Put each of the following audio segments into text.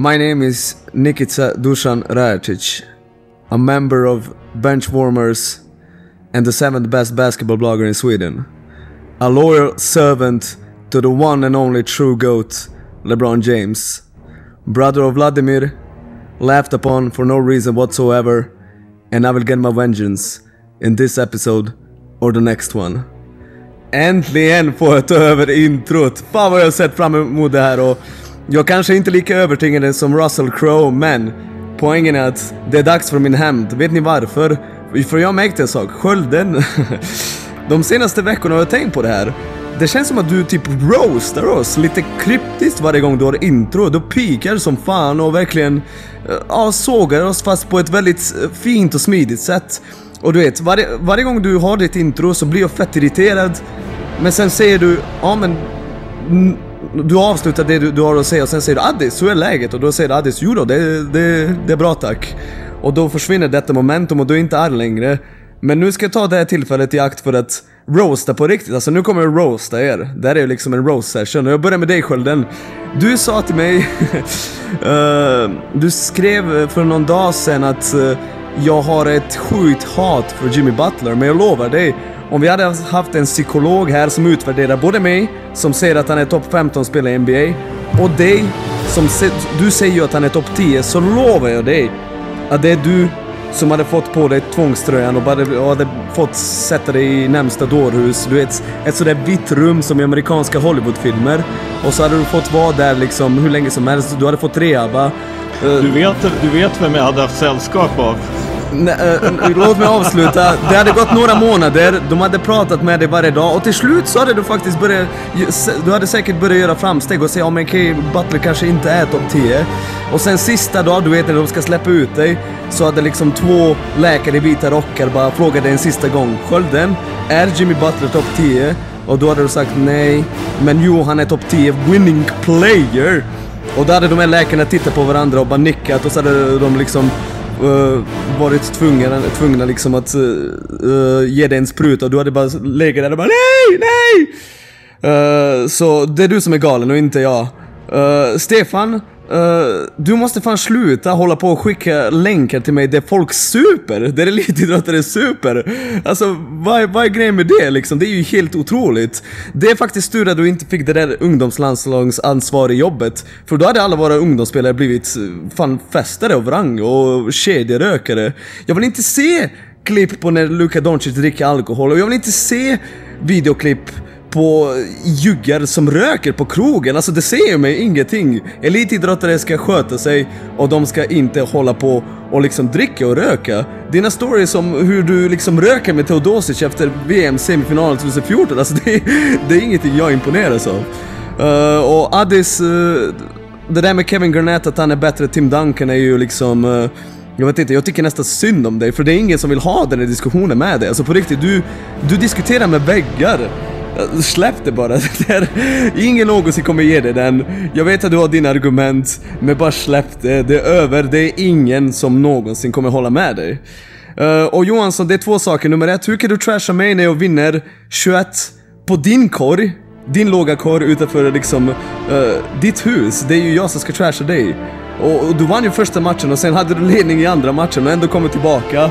My name is Nikita Dusan Rajacic, a member of Benchwarmers and the seventh best basketball blogger in Sweden. A loyal servant to the one and only true GOAT, LeBron James. Brother of Vladimir, laughed upon for no reason whatsoever, and I will get my vengeance in this episode or the next one. Äntligen får jag ta över introt! Fan vad jag har sett fram emot det här och jag kanske inte är lika övertygande som Russell Crowe men poängen är att det är dags för min hämnd. Vet ni varför? För jag märkte en sak, skölden... De senaste veckorna har jag tänkt på det här. Det känns som att du typ roastar oss lite kryptiskt varje gång du har intro. Du pikar som fan och verkligen eh, ja, sågar oss fast på ett väldigt eh, fint och smidigt sätt. Och du vet, varje, varje gång du har ditt intro så blir jag fett irriterad. Men sen säger du, ja men... Du avslutar det du, du har att säga och sen säger du Addis, hur är läget? Och då säger Addis, jo då, det, det, det är bra tack. Och då försvinner detta momentum och du är inte arg längre. Men nu ska jag ta det här tillfället i akt för att roasta på riktigt. Alltså nu kommer jag roasta er. Det här är ju liksom en roast session och jag börjar med dig Skölden. Du sa till mig, uh, du skrev för någon dag sedan att uh, jag har ett sjukt hat för Jimmy Butler, men jag lovar dig, om vi hade haft en psykolog här som utvärderar både mig, som säger att han är topp 15 spelare i NBA, och dig, som se, du säger ju att han är topp 10, så lovar jag dig att det är du som hade fått på dig tvångströjan och hade, och hade fått sätta dig i närmsta dårhus. Du vet, ett sådär vitt rum som i amerikanska Hollywoodfilmer. Och så hade du fått vara där liksom hur länge som helst. Du hade fått rehaba. Eh, Du vet, du vet vem jag hade haft sällskap av? Nej, eh, eh, låt mig avsluta. Det hade gått några månader, de hade pratat med dig varje dag och till slut så hade du faktiskt börjat... Du hade säkert börjat göra framsteg och säga om oh, okej, Butler kanske inte är topp 10. Och sen sista dag, du vet när de ska släppa ut dig, så hade liksom två läkare i vita rockar bara frågat dig en sista gång. Skölden, är Jimmy Butler topp 10? Och då hade du sagt nej, men jo han är topp 10 winning player. Och då hade de här läkarna tittat på varandra och bara nickat och så hade de liksom uh, varit tvungna, tvungna liksom att uh, ge dig en spruta och du hade bara legat där och bara NEJ! NEJ! Uh, så det är du som är galen och inte jag. Uh, Stefan, uh, du måste fan sluta hålla på och skicka länkar till mig där folk super, där elitidrottare super. Alltså vad, är- vad är grejen med det liksom? Det är ju helt otroligt. Det är faktiskt tur att du inte fick det där ungdomslandslagsansvar i jobbet. För då hade alla våra ungdomsspelare blivit eh, fan festare av rang och kedjerökare. Jag vill inte se klipp på när Luka Doncic dricker alkohol och jag vill inte se videoklipp på juggar som röker på krogen. Alltså det säger mig ingenting. Elitidrottare ska sköta sig och de ska inte hålla på och liksom dricka och röka. Dina stories om hur du liksom röker med Teodosic efter VM semifinalen 2014, alltså det, det är ingenting jag imponeras av. Uh, och Addis, uh, det där med Kevin Garnett att han är bättre än Tim Duncan är ju liksom... uh, jag vet inte, jag tycker nästan synd om dig för det är ingen som vill ha den här diskussionen med dig. Alltså på riktigt, du, du diskuterar med väggar. Släpp det bara. Det är, ingen någonsin kommer ge dig den. Jag vet att du har dina argument, men bara släpp det. Det är över. Det är ingen som någonsin kommer hålla med dig. Uh, och Johansson, det är två saker. Nummer ett, hur kan du trasha mig när jag vinner 21 på din korg? Din låga korg utanför liksom uh, ditt hus. Det är ju jag som ska trasha dig. Och, och du vann ju första matchen och sen hade du ledning i andra matchen och ändå kommer tillbaka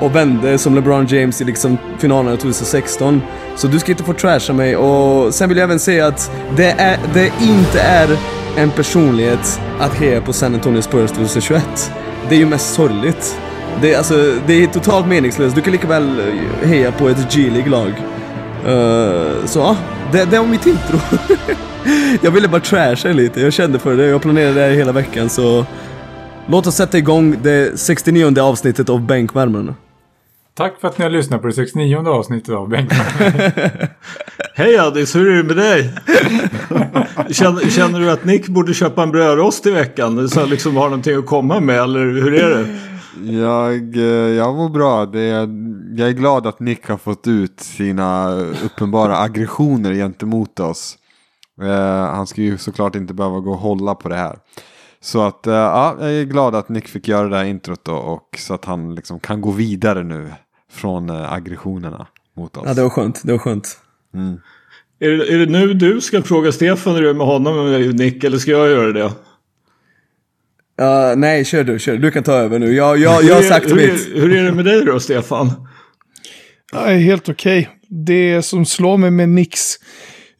och vände som LeBron James i liksom finalen 2016. Så du ska inte få trasha mig och sen vill jag även säga att det, är, det inte är en personlighet att heja på San Antonio Spurs 2021. Det är ju mest sorgligt. Det är, alltså, det är totalt meningslöst. Du kan lika väl eh, heja på ett G-League-lag. Uh, så ja, det, det var mitt intro. jag ville bara trasha lite, jag kände för det. Jag planerade det här hela veckan så låt oss sätta igång det 69 avsnittet av Bänkvärmarna. Tack för att ni har lyssnat på det 69 avsnittet av Bänkman. Hej Addis, hur är det med dig? känner, känner du att Nick borde köpa en brödrost i veckan? Så han liksom har någonting att komma med eller hur är det? Jag, eh, jag mår bra. Det är, jag är glad att Nick har fått ut sina uppenbara aggressioner gentemot oss. Eh, han ska ju såklart inte behöva gå och hålla på det här. Så att eh, ja, jag är glad att Nick fick göra det här introt då, och så att han liksom kan gå vidare nu från eh, aggressionerna mot oss. Ja, det var skönt, det var skönt. Är det, är det nu du ska fråga Stefan hur det är med honom och Nick eller ska jag göra det? Ja, nej, kör du, kör du. Du kan ta över nu. Jag, jag, jag har Hur är- sagt hur, mitt. är, hur är det med dig då, Stefan? Ja, helt okej. Det som slår mig med Nicks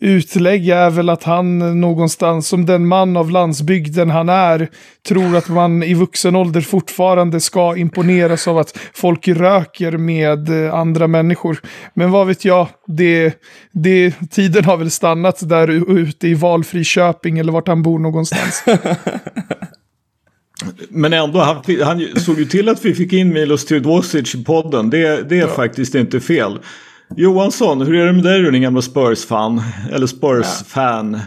utlägg är väl att han någonstans, som den man av landsbygden han är, tror att man i vuxen ålder fortfarande ska imponeras av att folk röker med eh, andra människor. Men vad vet jag, det, det, tiden har väl stannat där ute i valfri Köping eller vart han bor någonstans. Men ändå, han, han såg ju till att vi fick in Milos Teodosic i podden. Det, det är faktiskt inte fel. Johansson, hur är det med dig då, din gamla Spurs-fan? Eller Spurs-fan?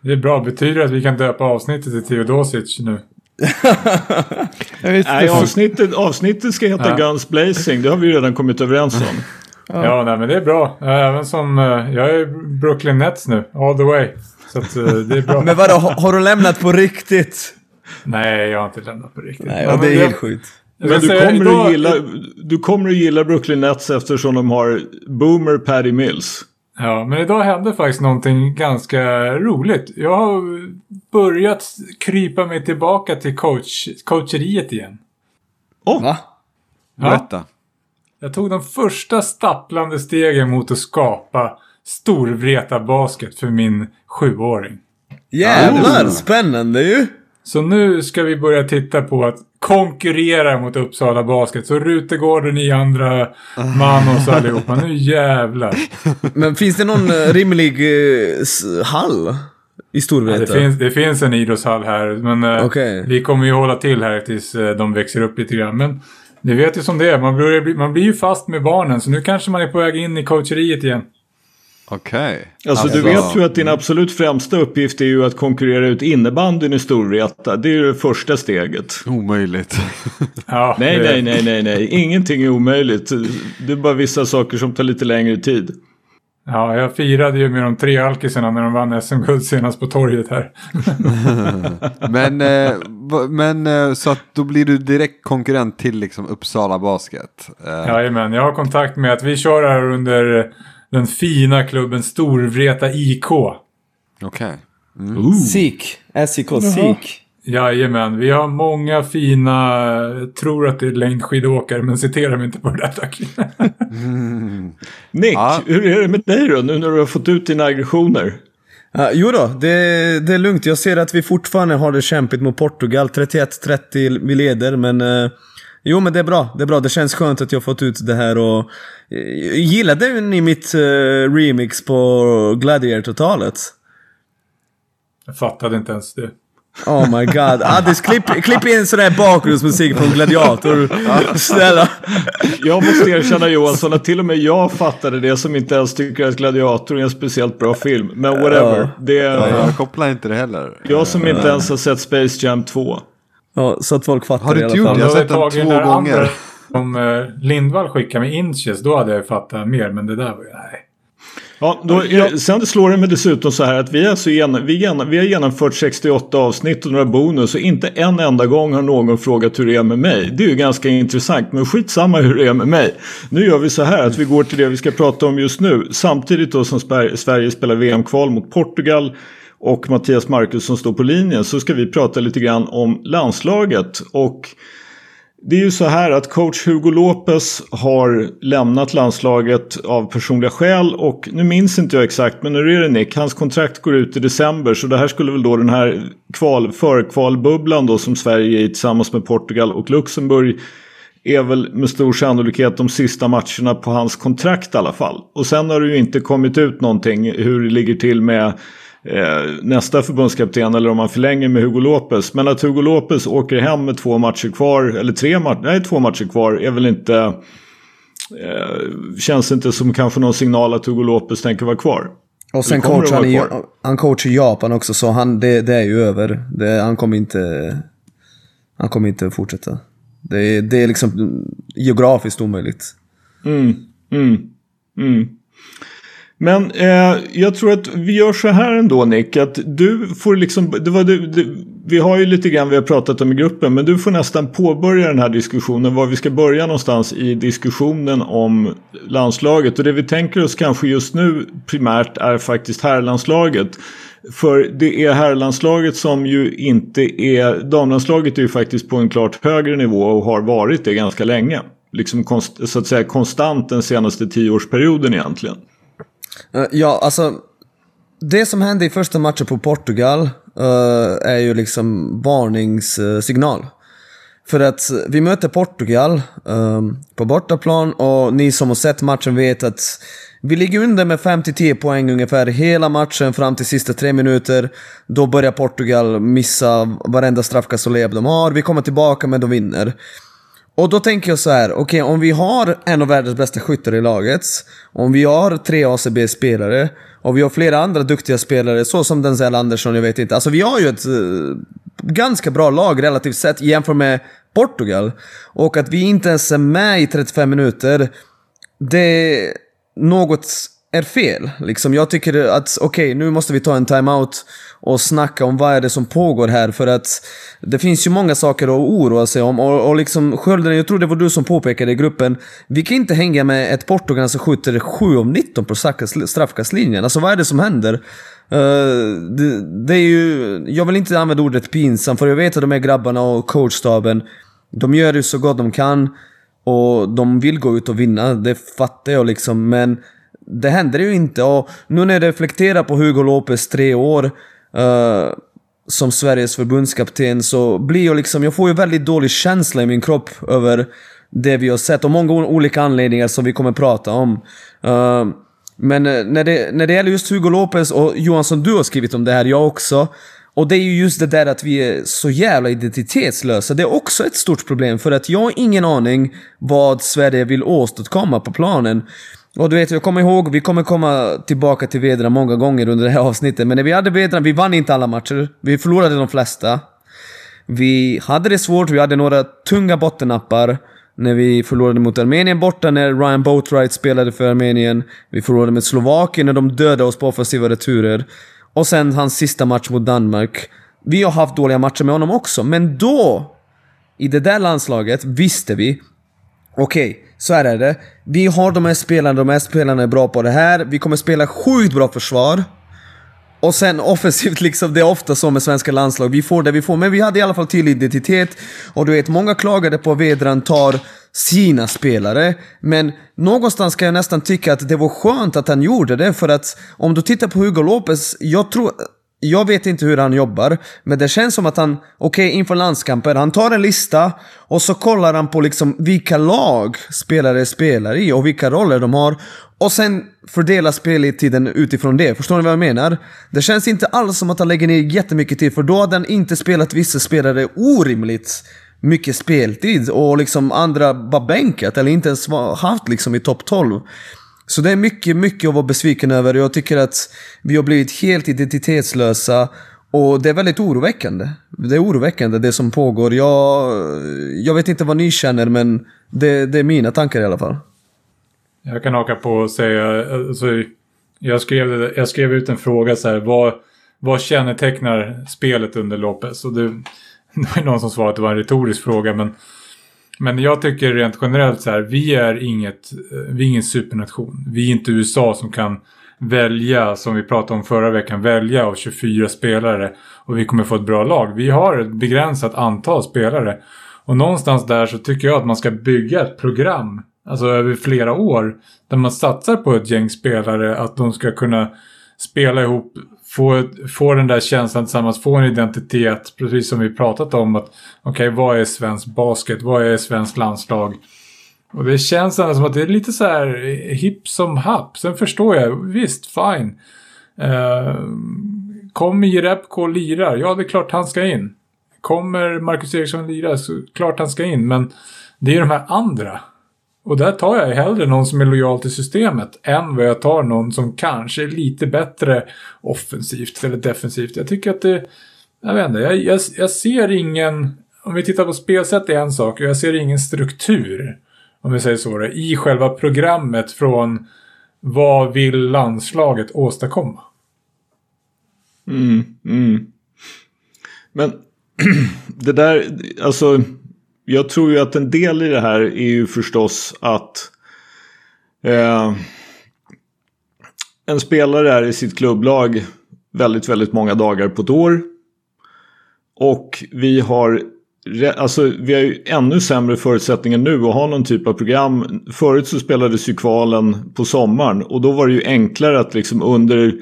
Det är bra. Betyder det att vi kan döpa avsnittet till Theodosic nu? Nej, avsnittet, avsnittet ska heta Ja. Guns Blazing. Det har vi ju redan kommit överens om. Ja, nej, men det är bra. Även som... eh, Jag är Brooklyn Nets nu. All the way. Så att eh, det är bra. Men vadå, har, du lämnat på riktigt? Nej, jag har inte lämnat på riktigt. Nej, och det är helt sjukt. Men du kommer, idag- att gilla, du kommer att gilla Brooklyn Nets eftersom de har Boomer Paddy Mills. Ja, men idag hände faktiskt någonting ganska roligt. Jag har börjat krypa mig tillbaka till coach, coacheriet igen. Va? Ja, Berätta. jag tog de första stapplande stegen mot att skapa storvreta basket för min sjuåring. Jävlar, spännande ju! Så nu ska vi börja titta på att konkurrera mot Uppsala Basket. Så Rutegården i andra Manos allihopa. Nu jävlar. Men finns det någon eh, rimlig eh, hall i Ja, det, Storvreta? finns, det finns en idrottshall här. Men eh, Okej. vi kommer ju hålla till här tills eh, de växer upp lite grann. Men ni vet ju som det är. Man, börjar bli, man blir ju fast med barnen. Så nu kanske man är på väg in i coacheriet igen. Okej. Alltså du Alltså- vet ju att din absolut främsta uppgift är ju att konkurrera ut innebandyn i Storvreta. Det är ju det första steget. Omöjligt. Ja, Nej, nej, nej, nej, nej. Ingenting är omöjligt. Det är bara vissa saker som tar lite längre tid. Ja, jag firade ju med de tre alkisarna när de vann SM-guld senast på torget här. men eh, men eh, så att då blir du direkt konkurrent till liksom Uppsala Basket. Eh, Jajamän, jag har kontakt med att vi kör här under den fina klubben Storvreta IK. Okej. SIK. SIK, SIK. Jajamän, vi har många fina, jag tror att det är längdskidåkare, men citera mig inte på det där tack. Nick, Ja. hur är det med dig då nu när du har fått ut dina aggressioner? Ja, jo då, det, det är lugnt. Jag ser att vi fortfarande har det kämpigt mot Portugal. 31-30 vi leder, men... Eh, jo, men det är bra. Det är bra. Det känns skönt att jag har fått ut det här och... Eh, gillade ni mitt eh, remix på Gladiator-talet? Jag fattade inte ens det. Oh my god. Addis, klipp, klipp in sådär bakgrundsmusik från Gladiator. Snälla. Jag måste erkänna Johansson att till och med jag fattade det som inte ens tycker att Gladiator är en speciellt bra film. Men whatever. Ja. Det Ja, är jag kopplar inte det heller. jag som inte ens har sett Space Jam 2. Ja, så att folk fattar Har du inte gjort det? Jag har sett den två gånger. andra- Om eh, Lindvall skickade med inches, då hade jag fattat mer, men det där var ju, nej. Ja, då, sen slår det mig dessutom så här att vi, är så gen, vi, gen, vi har genomfört 68 avsnitt och några bonus och inte en enda gång har någon frågat hur det är med mig. Det är ju ganska intressant men skitsamma hur det är med mig. Nu gör vi så här att vi går till det vi ska prata om just nu. Samtidigt då som Sverige spelar VM-kval mot Portugal och Mattias Marcus som står på linjen så ska vi prata lite grann om landslaget. Och det är ju så här att coach Hugo Lopez har lämnat landslaget av personliga skäl och nu minns inte jag exakt men nu är det Nick. Hans kontrakt går ut i december så det här skulle väl då den här kval, förkvalbubblan då som Sverige är i tillsammans med Portugal och Luxemburg är väl med stor sannolikhet de sista matcherna på hans kontrakt i alla fall. Och sen har det ju inte kommit ut någonting hur det ligger till med nästa förbundskapten eller om man förlänger med Hugo Lopez. Men att Hugo Lopez åker hem med två matcher kvar, eller tre matcher, nej två matcher kvar är väl inte... Eh, känns inte som kanske någon signal att Hugo Lopez tänker vara kvar. Och sen Det kommer coach att han, i, han coach i Japan också, så han, det, det är ju över. Det, han kommer inte... Han kommer inte fortsätta. Det, är- det är liksom geografiskt omöjligt. Mm, mm, mm. Men eh, jag tror att vi gör så här ändå Nick. Att du får liksom, det var du, det, vi har ju lite grann vi har pratat om i gruppen. Men du får nästan påbörja den här diskussionen. Var vi ska börja någonstans i diskussionen om landslaget. Och det vi tänker oss kanske just nu primärt är faktiskt herrlandslaget. För det är herrlandslaget som ju inte är... Damlandslaget är ju faktiskt på en klart högre nivå och har varit det ganska länge. Liksom konst, så att säga konstant den senaste tioårsperioden egentligen. Eh, ja, alltså. Det som hände i första matchen på Portugal eh, är ju liksom varningssignal. För att vi möter Portugal ehm, på bortaplan och ni som har sett matchen vet att vi ligger under med 5-10 poäng ungefär hela matchen fram till sista tre minuter. Då börjar Portugal missa varenda straffkast och leb de har. Vi kommer tillbaka men de vinner. Och då tänker jag så här, okej om vi har en av världens bästa skyttar i laget, om vi har tre ACB-spelare, och vi har flera andra duktiga spelare, så som Denzel Andersson, jag vet inte. Alltså vi har ju ett uh, ganska bra lag relativt sett jämfört med Portugal. Och att vi inte ens är med i 35 minuter, det... är Något är fel. Liksom, jag tycker att okej, nu måste vi ta en timeout och snacka om vad är det som pågår här för att det finns ju många saker att oroa sig om och, och liksom Skölden, jag tror det var du som påpekade i gruppen, vi kan inte hänga med ett Portugal som skjuter 7 av 19 på straffkastlinjen. Alltså vad är det som händer? Uh, det, det är ju, jag vill inte använda ordet pinsam för jag vet att de här grabbarna och coachstaben, de gör ju så gott de kan och de vill gå ut och vinna, det fattar jag liksom men det händer ju inte och nu när jag reflekterar på Hugo Lopez tre år uh, som Sveriges förbundskapten så blir jag liksom, jag får ju väldigt dålig känsla i min kropp över det vi har sett och många olika anledningar som vi kommer prata om. Uh, men eh, när det, när det gäller just Hugo Lopez och Johansson, du har skrivit om det här, jag också. Och det är ju just det där att vi är så jävla identitetslösa. Det är också ett stort problem för att jag har ingen aning vad Sverige vill åstadkomma på planen. Och du vet, jag kommer ihåg, vi kommer komma tillbaka till Vedra många gånger under det här avsnittet, men när vi hade Vedra, vi vann inte alla matcher. Vi förlorade de flesta. Vi hade det svårt, vi hade några tunga bottennappar. När vi förlorade mot Armenien borta när Ryan Boatwright spelade för Armenien. Vi förlorade mot Slovakien när de dödade oss på offensiva returer. Och sen hans sista match mot Danmark. Vi har haft dåliga matcher med honom också, men då, i det där landslaget, visste vi Okej, så här är det. Vi har de här spelarna, de här spelarna är bra på det här. Vi kommer spela sjukt bra försvar. Och sen offensivt liksom, det är ofta så med svenska landslag. Vi får det vi får, men vi hade i alla fall tydlig identitet. Och du vet, många klagade på att Vedran tar sina spelare. Men någonstans kan jag nästan tycka att det var skönt att han gjorde det. För att om du tittar på Hugo Lopez, jag tror... Jag vet inte hur han jobbar, men det känns som att han, okej inför landskamper, han tar en lista och så kollar han på liksom vilka lag spelare spelar i och vilka roller de har. Och sen fördelar speltiden utifrån det. Förstår ni vad jag menar? Det känns inte alls som att han lägger ner jättemycket tid, för då hade han inte spelat vissa spelare orimligt mycket speltid och liksom andra bara bänkat eller inte ens haft liksom i topp 12. Så det är mycket, mycket att vara besviken över. Jag tycker att vi har blivit helt identitetslösa och det är väldigt oroväckande. Det är oroväckande det som pågår. Jag, jag vet inte vad ni känner men det, det är mina tankar i alla fall. Jag kan haka på och säga, alltså, jag, skrev, jag skrev ut en fråga så här, vad, vad kännetecknar spelet under Lopez? Och det, det var någon som svarade att det var en retorisk fråga, men, men jag tycker rent generellt så här, vi är inget, eh, vi är ingen supernation. Vi är inte USA som kan välja, som vi pratade om förra veckan, välja av 24 spelare och vi kommer få ett bra lag. Vi har ett begränsat antal spelare. Och någonstans där så tycker jag att man ska bygga ett program, alltså över flera år, där man satsar på ett gäng spelare, att de ska kunna spela ihop, få, få den där känslan tillsammans, få en identitet, precis som vi pratat om att okej, vad är svensk basket, vad är svensk landslag? Och det känns ändå som att det är lite så här hipp som happ. Sen förstår jag, visst, fine. Eh, kommer Jerebko och lirar, ja det är klart han ska in. Kommer Marcus Eriksson lira, så klart han ska in. Men det är de här andra. Och där tar jag hellre någon som är lojal till systemet än vad jag tar någon som kanske är lite bättre offensivt eller defensivt. Jag tycker att det... Jag vet inte, jag, jag, jag ser ingen... Om vi tittar på spelsätt är en sak, och jag ser ingen struktur. Om vi säger så då, i själva programmet från vad vill landslaget åstadkomma? Mm, mm. Men det där, alltså jag tror ju att en del i det här är ju förstås att eh, en spelare är i sitt klubblag väldigt, väldigt många dagar på ett år. Och vi har Alltså vi har ju ännu sämre förutsättningar nu att ha någon typ av program. Förut så spelades ju kvalen på sommaren och då var det ju enklare att liksom under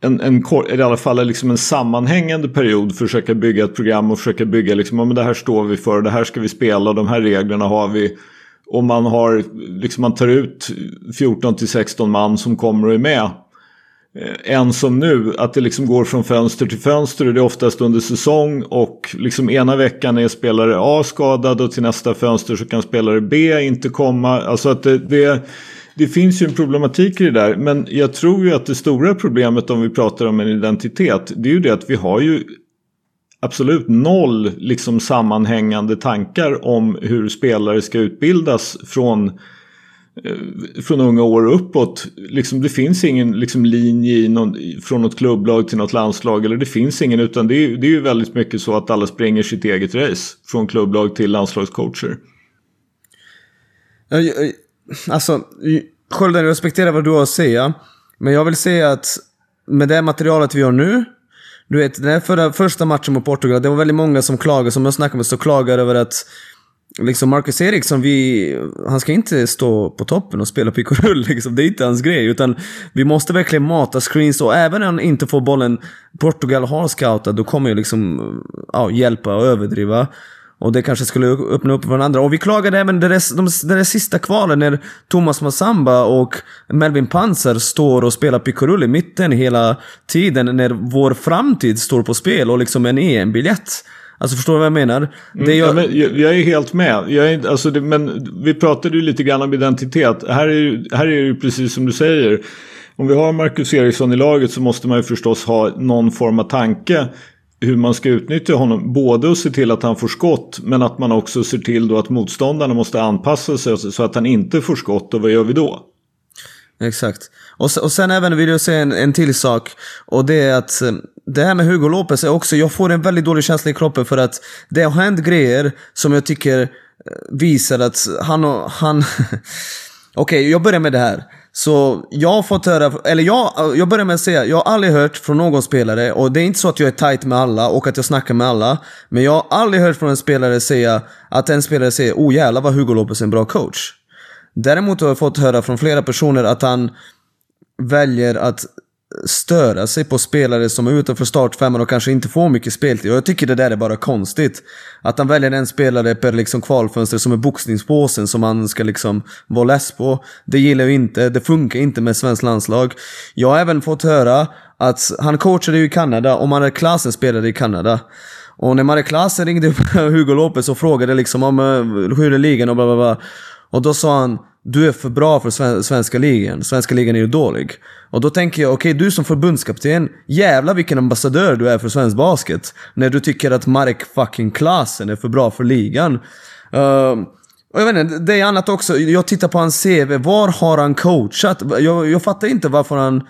en, en, i alla fall liksom en sammanhängande period försöka bygga ett program och försöka bygga liksom, ja, men det här står vi för, det här ska vi spela, de här reglerna har vi. Och man har, liksom man tar ut 14 till 16 man som kommer och är med. Eh, Än som nu, att det liksom går från fönster till fönster och det är oftast under säsong och liksom ena veckan är spelare A skadad och till nästa fönster så kan spelare B inte komma. Alltså att det, det, det finns ju en problematik i det där men jag tror ju att det stora problemet om vi pratar om en identitet det är ju det att vi har ju absolut noll liksom sammanhängande tankar om hur spelare ska utbildas från eh, från unga år uppåt. Liksom, det finns ingen liksom, linje någon, från något klubblag till något landslag. Eller det finns ingen utan det är, det är ju väldigt mycket så att alla springer sitt eget race. Från klubblag till landslagscoacher. Alltså, Skölden, jag respekterar vad du har att säga. Men jag vill säga att med det materialet vi har nu. Du vet, den här förra, första matchen mot Portugal, det var väldigt många som klagade, som jag snackade med, som klagade över att liksom Marcus Eriksson, vi, han ska inte stå på toppen och spela pick och rull. Liksom. Det är inte hans grej. Utan vi måste verkligen mata screens och även när han inte får bollen, Portugal har scoutat, då kommer ju liksom ja, hjälpa och överdriva. Och det kanske skulle öppna upp för andra. Och vi klagade även det där, de, det där sista kvalen när Thomas Massamba och Melvin Panzer står och spelar pick i mitten hela tiden när vår framtid står på spel och liksom en EM-biljett. Alltså förstår du vad jag menar? Mm, jag... Ja, men, jag, jag, är helt med. Jag är, alltså det, men vi pratade ju lite grann om identitet. Här är, här är det ju precis som du säger. Om vi har Marcus Eriksson i laget så måste man ju förstås ha någon form av tanke hur man ska utnyttja honom. Både att se till att han får skott men att man också ser till då att motståndarna måste anpassa sig så att han inte får skott och vad gör vi då? Exakt. Och, och sen även vill jag säga en, en till sak. Och det är att eh, det här med Hugo Lopez är också, jag får en väldigt dålig känsla i kroppen för att det har hänt grejer som jag tycker eh, visar att han och han... Okej, okay, jag börjar med det här. Så jag har fått höra, eller jag, jag börjar med att säga, jag har aldrig hört från någon spelare, och det är inte så att jag är tight med alla och att jag snackar med alla, men jag har aldrig hört från en spelare säga att en spelare säger oh jävlar vad Hugo Lopez är en bra coach. Däremot har jag fått höra från flera personer att han väljer att störa sig på spelare som är utanför startfemman och kanske inte får mycket speltid. Och jag tycker det där är bara konstigt. Att han väljer en spelare per liksom kvalfönster som är boxningspåsen som han ska liksom vara less på. Det gillar jag inte. Det funkar inte med svenskt landslag. Jag har även fått höra att han coachade ju i Kanada och Marek Klasen spelade i Kanada. Och när Marek Klasen ringde upp Hugo Lopez och frågade liksom om eh, hur är ligan och bla bla bla. Och då sa han du är för bra för svenska ligan. Svenska ligan är ju dålig. Och då tänker jag, okej okay, du som förbundskapten, jävla vilken ambassadör du är för svensk basket. När du tycker att Marek fucking Klasen är för bra för ligan. Uh, och jag vet inte, det är annat också. Jag tittar på hans CV. Var har han coachat? Jag, jag fattar inte varför han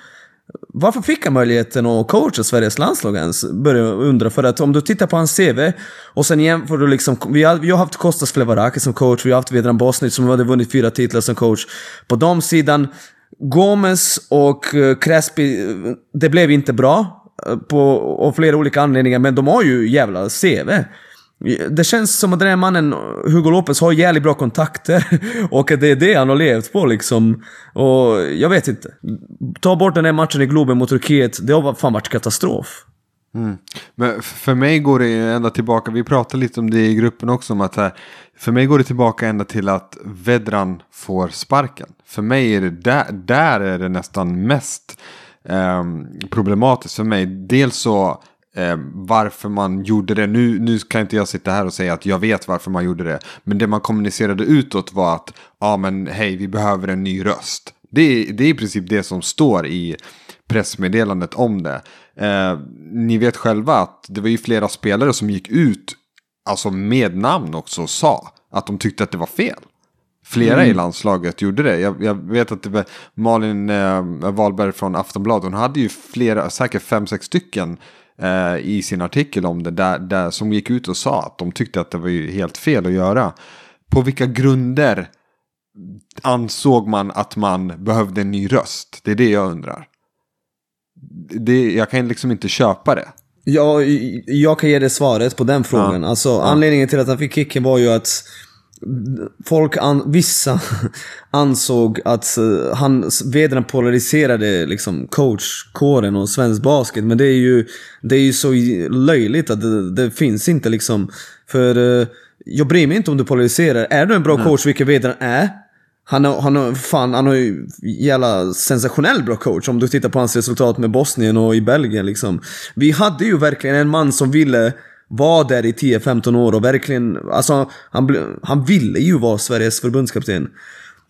varför fick han möjligheten att coacha Sveriges landslag ens? Börjar undra. För att om du tittar på hans CV och sen jämför du liksom... Vi har, vi har haft Kostas Flevaraki som coach, vi har haft Vedran Bosnic som hade vunnit fyra titlar som coach. På de sidan, Gomes och eh, Crespi, eh, det blev inte bra. Eh, på, av flera olika anledningar, men de har ju jävla CV. Det känns som att den här mannen, Hugo Lopez, har jävligt bra kontakter. Och att det är det han har levt på liksom. Och jag vet inte. Ta bort den här matchen i Globen mot Turkiet, det har fan varit katastrof. Mm. Men för mig går det ända tillbaka, vi pratade lite om det i gruppen också, om att här, för mig går det tillbaka ända till att Vedran får sparken. För mig är det där, där är det nästan mest eh, problematiskt för mig. Dels så eh, varför man gjorde det. Nu, nu kan inte jag sitta här och säga att jag vet varför man gjorde det. Men det man kommunicerade utåt var att ja men hej vi behöver en ny röst. Det, det är i princip det som står i pressmeddelandet om det. Eh, ni vet själva att det var ju flera spelare som gick ut, alltså med namn också, och sa att de tyckte att det var fel. Flera mm. i landslaget gjorde det. Jag, jag, vet att det var Malin eh, Wahlberg från Aftonbladet, hon hade ju flera, säkert fem, sex stycken eh, i sin artikel om det, där, där, som gick ut och sa att de tyckte att det var ju helt fel att göra. På vilka grunder ansåg man att man behövde en ny röst? Det är det jag undrar. det, jag kan liksom inte köpa det. Ja, jag kan ge dig svaret på den frågan. Ja. Alltså, anledningen till att han fick kicken var ju att folk, an, vissa ansåg att uh, han Vedran polariserade liksom coachkåren och svensk basket. Men det är ju, det är ju så löjligt att det, det finns inte liksom. För eh, jag bryr mig inte om du polariserar. Är du en bra coach, vilket Vedran är, han har, han har, fan, han har ju jävla sensationell bra coach om du tittar på hans resultat med Bosnien och i Belgien liksom. Vi hade ju verkligen en man som ville vara där i 10-15 år och verkligen, alltså han, han ville ju vara Sveriges förbundskapten.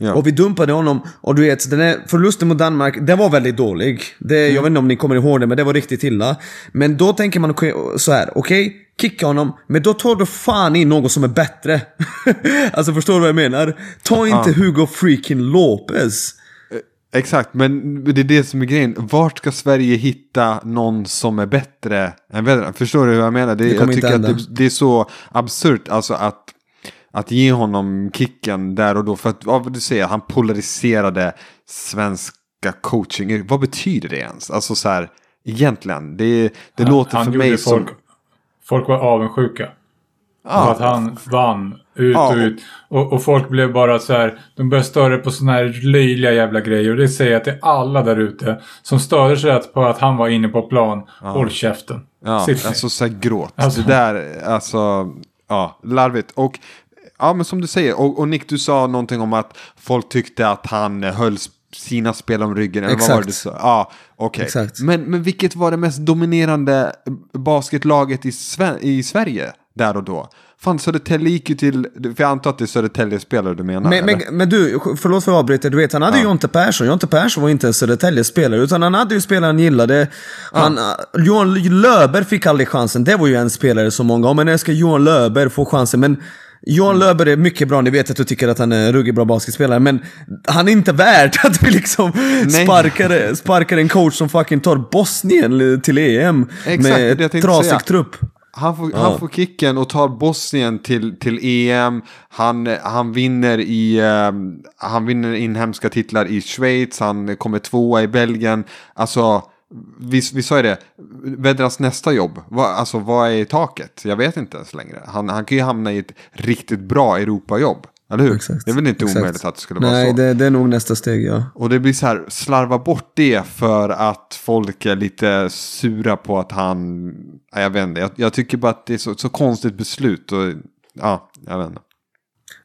Ja. Och vi dumpade honom och du vet, den här förlusten mot Danmark, den var väldigt dålig. Det, Jag vet inte om ni kommer ihåg det, men det var riktigt illa. Men då tänker man så här, okej, kicka honom, men då tar du fan in någon som är bättre. alltså förstår du vad jag menar? Ta inte Hugo freaking Lopez. Exakt, men det är det som är grejen. Vart ska Sverige hitta någon som är bättre än Vedran? Förstår du hur jag menar? Det, Det jag tycker att det, det är så absurt alltså att, att ge honom kicken där och då. För att vad du säger, han polariserade svenska coaching. Vad betyder det ens? Alltså så här, egentligen. Det, det låter han för gjorde mig folk, som... Folk var avundsjuka. Ja. För att han vann ut Ja. och ut. Och, och folk blev bara så här. De började störa på såna här löjliga jävla grejer. Och det säger jag till alla där ute. Som störde sig att- på att han var inne på plan. Håll käften. Ja, Sitt alltså så här gråt. Alltså. Det där, alltså, ja, larvigt. Och, ja men som du säger, och, och Nick du sa någonting om att folk tyckte att han höll sina spel om ryggen. Eller vad var det du Exakt. sa? Ja, okej. Exakt. Men, men vilket var det mest dominerande basketlaget i, Sve- i Sverige där och då? Fan, Södertälje gick ju till, för jag antar att det är Södertälje-spelare du menar? Men, men, men du, förlåt för att jag avbryter. Du vet, han hade ju Jonte Persson. Jonte Persson var inte en Södertälje-spelare, utan han hade ju spelare han gillade. Han, Johan Löber fick aldrig chansen. Det var ju en spelare som många, "Ja, men när ska Johan Löber få chansen? Men Johan Mm. Löber är mycket bra, ni vet att du tycker att han är en ruggig bra basketspelare, men han är inte värd att vi liksom Nej. sparkar, sparkar en coach som fucking tar Bosnien till EM Exakt, med trasig trupp. Han får, han får kicken och tar Bosnien till, till EM. Han, han, vinner i, eh, han vinner inhemska titlar i Schweiz. Han kommer tvåa i Belgien. Alltså, vi, vi sa ju det. Vedrans nästa jobb. Vad, alltså, vad är taket? Jag vet inte ens längre. Han, han kan ju hamna i ett riktigt bra Europajobb. Eller hur? Exakt. Det är väl inte Exakt. omöjligt att det skulle vara Nej, så. det, det är nog nästa steg, ja. Och det blir så här, slarva bort det för att folk är lite sura på att han, ja, jag vet inte, jag, jag tycker bara att det är så, så konstigt beslut och ja, jag vet inte.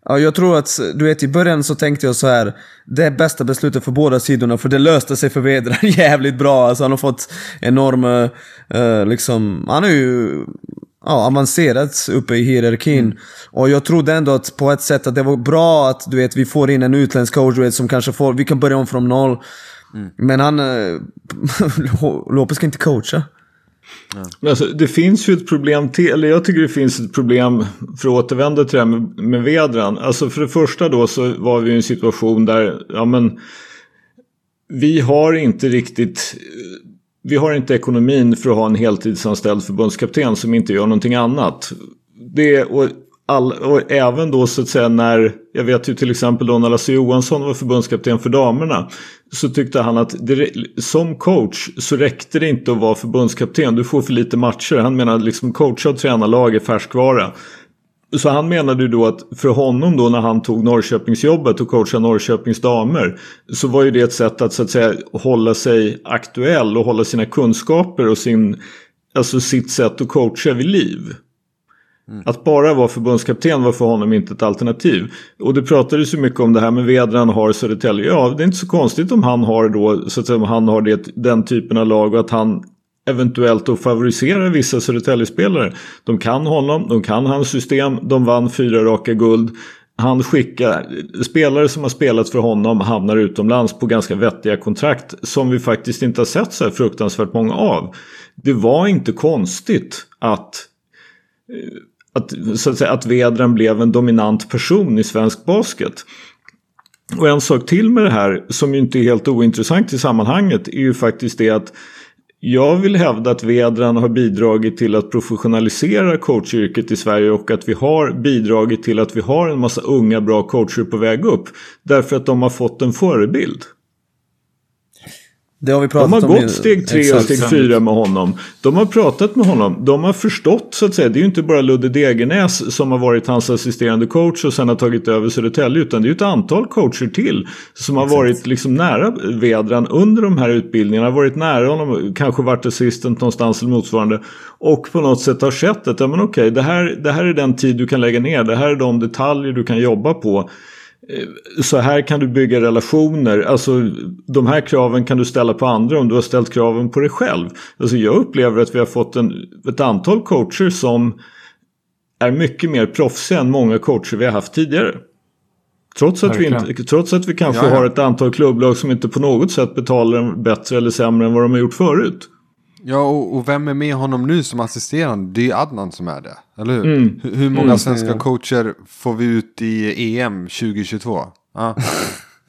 Ja, jag tror att, du vet i början så tänkte jag så här. Det är bästa beslutet för båda sidorna för det löste sig för Vedran jävligt bra. Alltså han har fått enorm, eh, liksom, han har ju ja, avancerat uppe i hierarkin. Och jag trodde ändå att på ett sätt att det var bra att du vet vi får in en utländsk coach du vet, som kanske får, vi kan börja om från noll. Men han, eh, Lopez ska inte coacha. Men Alltså, det finns ju ett problem till, eller jag tycker det finns ett problem för att återvända till det här med, med vedran. Alltså för det första då så var vi i en situation där, ja men vi har inte riktigt vi har inte ekonomin för att ha en heltidsanställd förbundskapten som inte gör någonting annat. Det, och, all, och även då så att säga när, jag vet ju till exempel då när Lasse Johansson var förbundskapten för damerna. Så tyckte han att det, som coach så räckte det inte att vara förbundskapten. Du får för lite matcher. Han menade liksom coacha och träna lag är färskvara. Så han menade ju då att för honom då när han tog Norrköpingsjobbet och coachade Norrköpings damer så var ju det ett sätt att så att säga hålla sig aktuell och hålla sina kunskaper och sin, alltså sitt sätt att coacha vid liv. Att bara vara förbundskapten var för honom inte ett alternativ. Och det pratades ju mycket om det här med Vedran har Södertälje. Ja, det är inte så konstigt om han har då, så att säga, om han har det, den typen av lag och att han eventuellt att favorisera vissa Södertälje-spelare. De kan honom, de kan hans system, de vann fyra raka guld. Han skickar, spelare som har spelat för honom hamnar utomlands på ganska vettiga kontrakt som vi faktiskt inte har sett så här fruktansvärt många av. Det var inte konstigt att eh, att, så att, säga, att Vedran blev en dominant person i svensk basket. Och en sak till med det här som ju inte är helt ointressant i sammanhanget är ju faktiskt det att jag vill hävda att Vedran har bidragit till att professionalisera coachyrket i Sverige och att vi har bidragit till att vi har en massa unga bra coacher på väg upp. Därför att de har fått en förebild. Det har vi pratat de har om gått steg tre och steg fyra med honom. De har pratat med honom. De har förstått så att säga. Det är ju inte bara Ludde Degernes som har varit hans assisterande coach och sen har tagit över Södertälje. Utan det är ju ett antal coacher till. Som har varit liksom nära Vedran under de här utbildningarna. Varit nära honom. Kanske varit assistent någonstans eller motsvarande. Och på något sätt har sett att ja, men okej, det, här, det här är den tid du kan lägga ner. Det här är de detaljer du kan jobba på. Så här kan du bygga relationer. Alltså de här kraven kan du ställa på andra om du har ställt kraven på dig själv. Alltså jag upplever att vi har fått en, ett antal coacher som är mycket mer proffsiga än många coacher vi har haft tidigare. Trots att, vi, inte, trots att vi kanske Ja, ja. har ett antal klubblag som inte på något sätt betalar dem bättre eller sämre än vad de har gjort förut. Ja, och, och vem är med honom nu som assisterande? Det är ju Adnan som är det, eller hur? Mm. Hur, hur många svenska coacher får vi ut i EM 2022? Ja.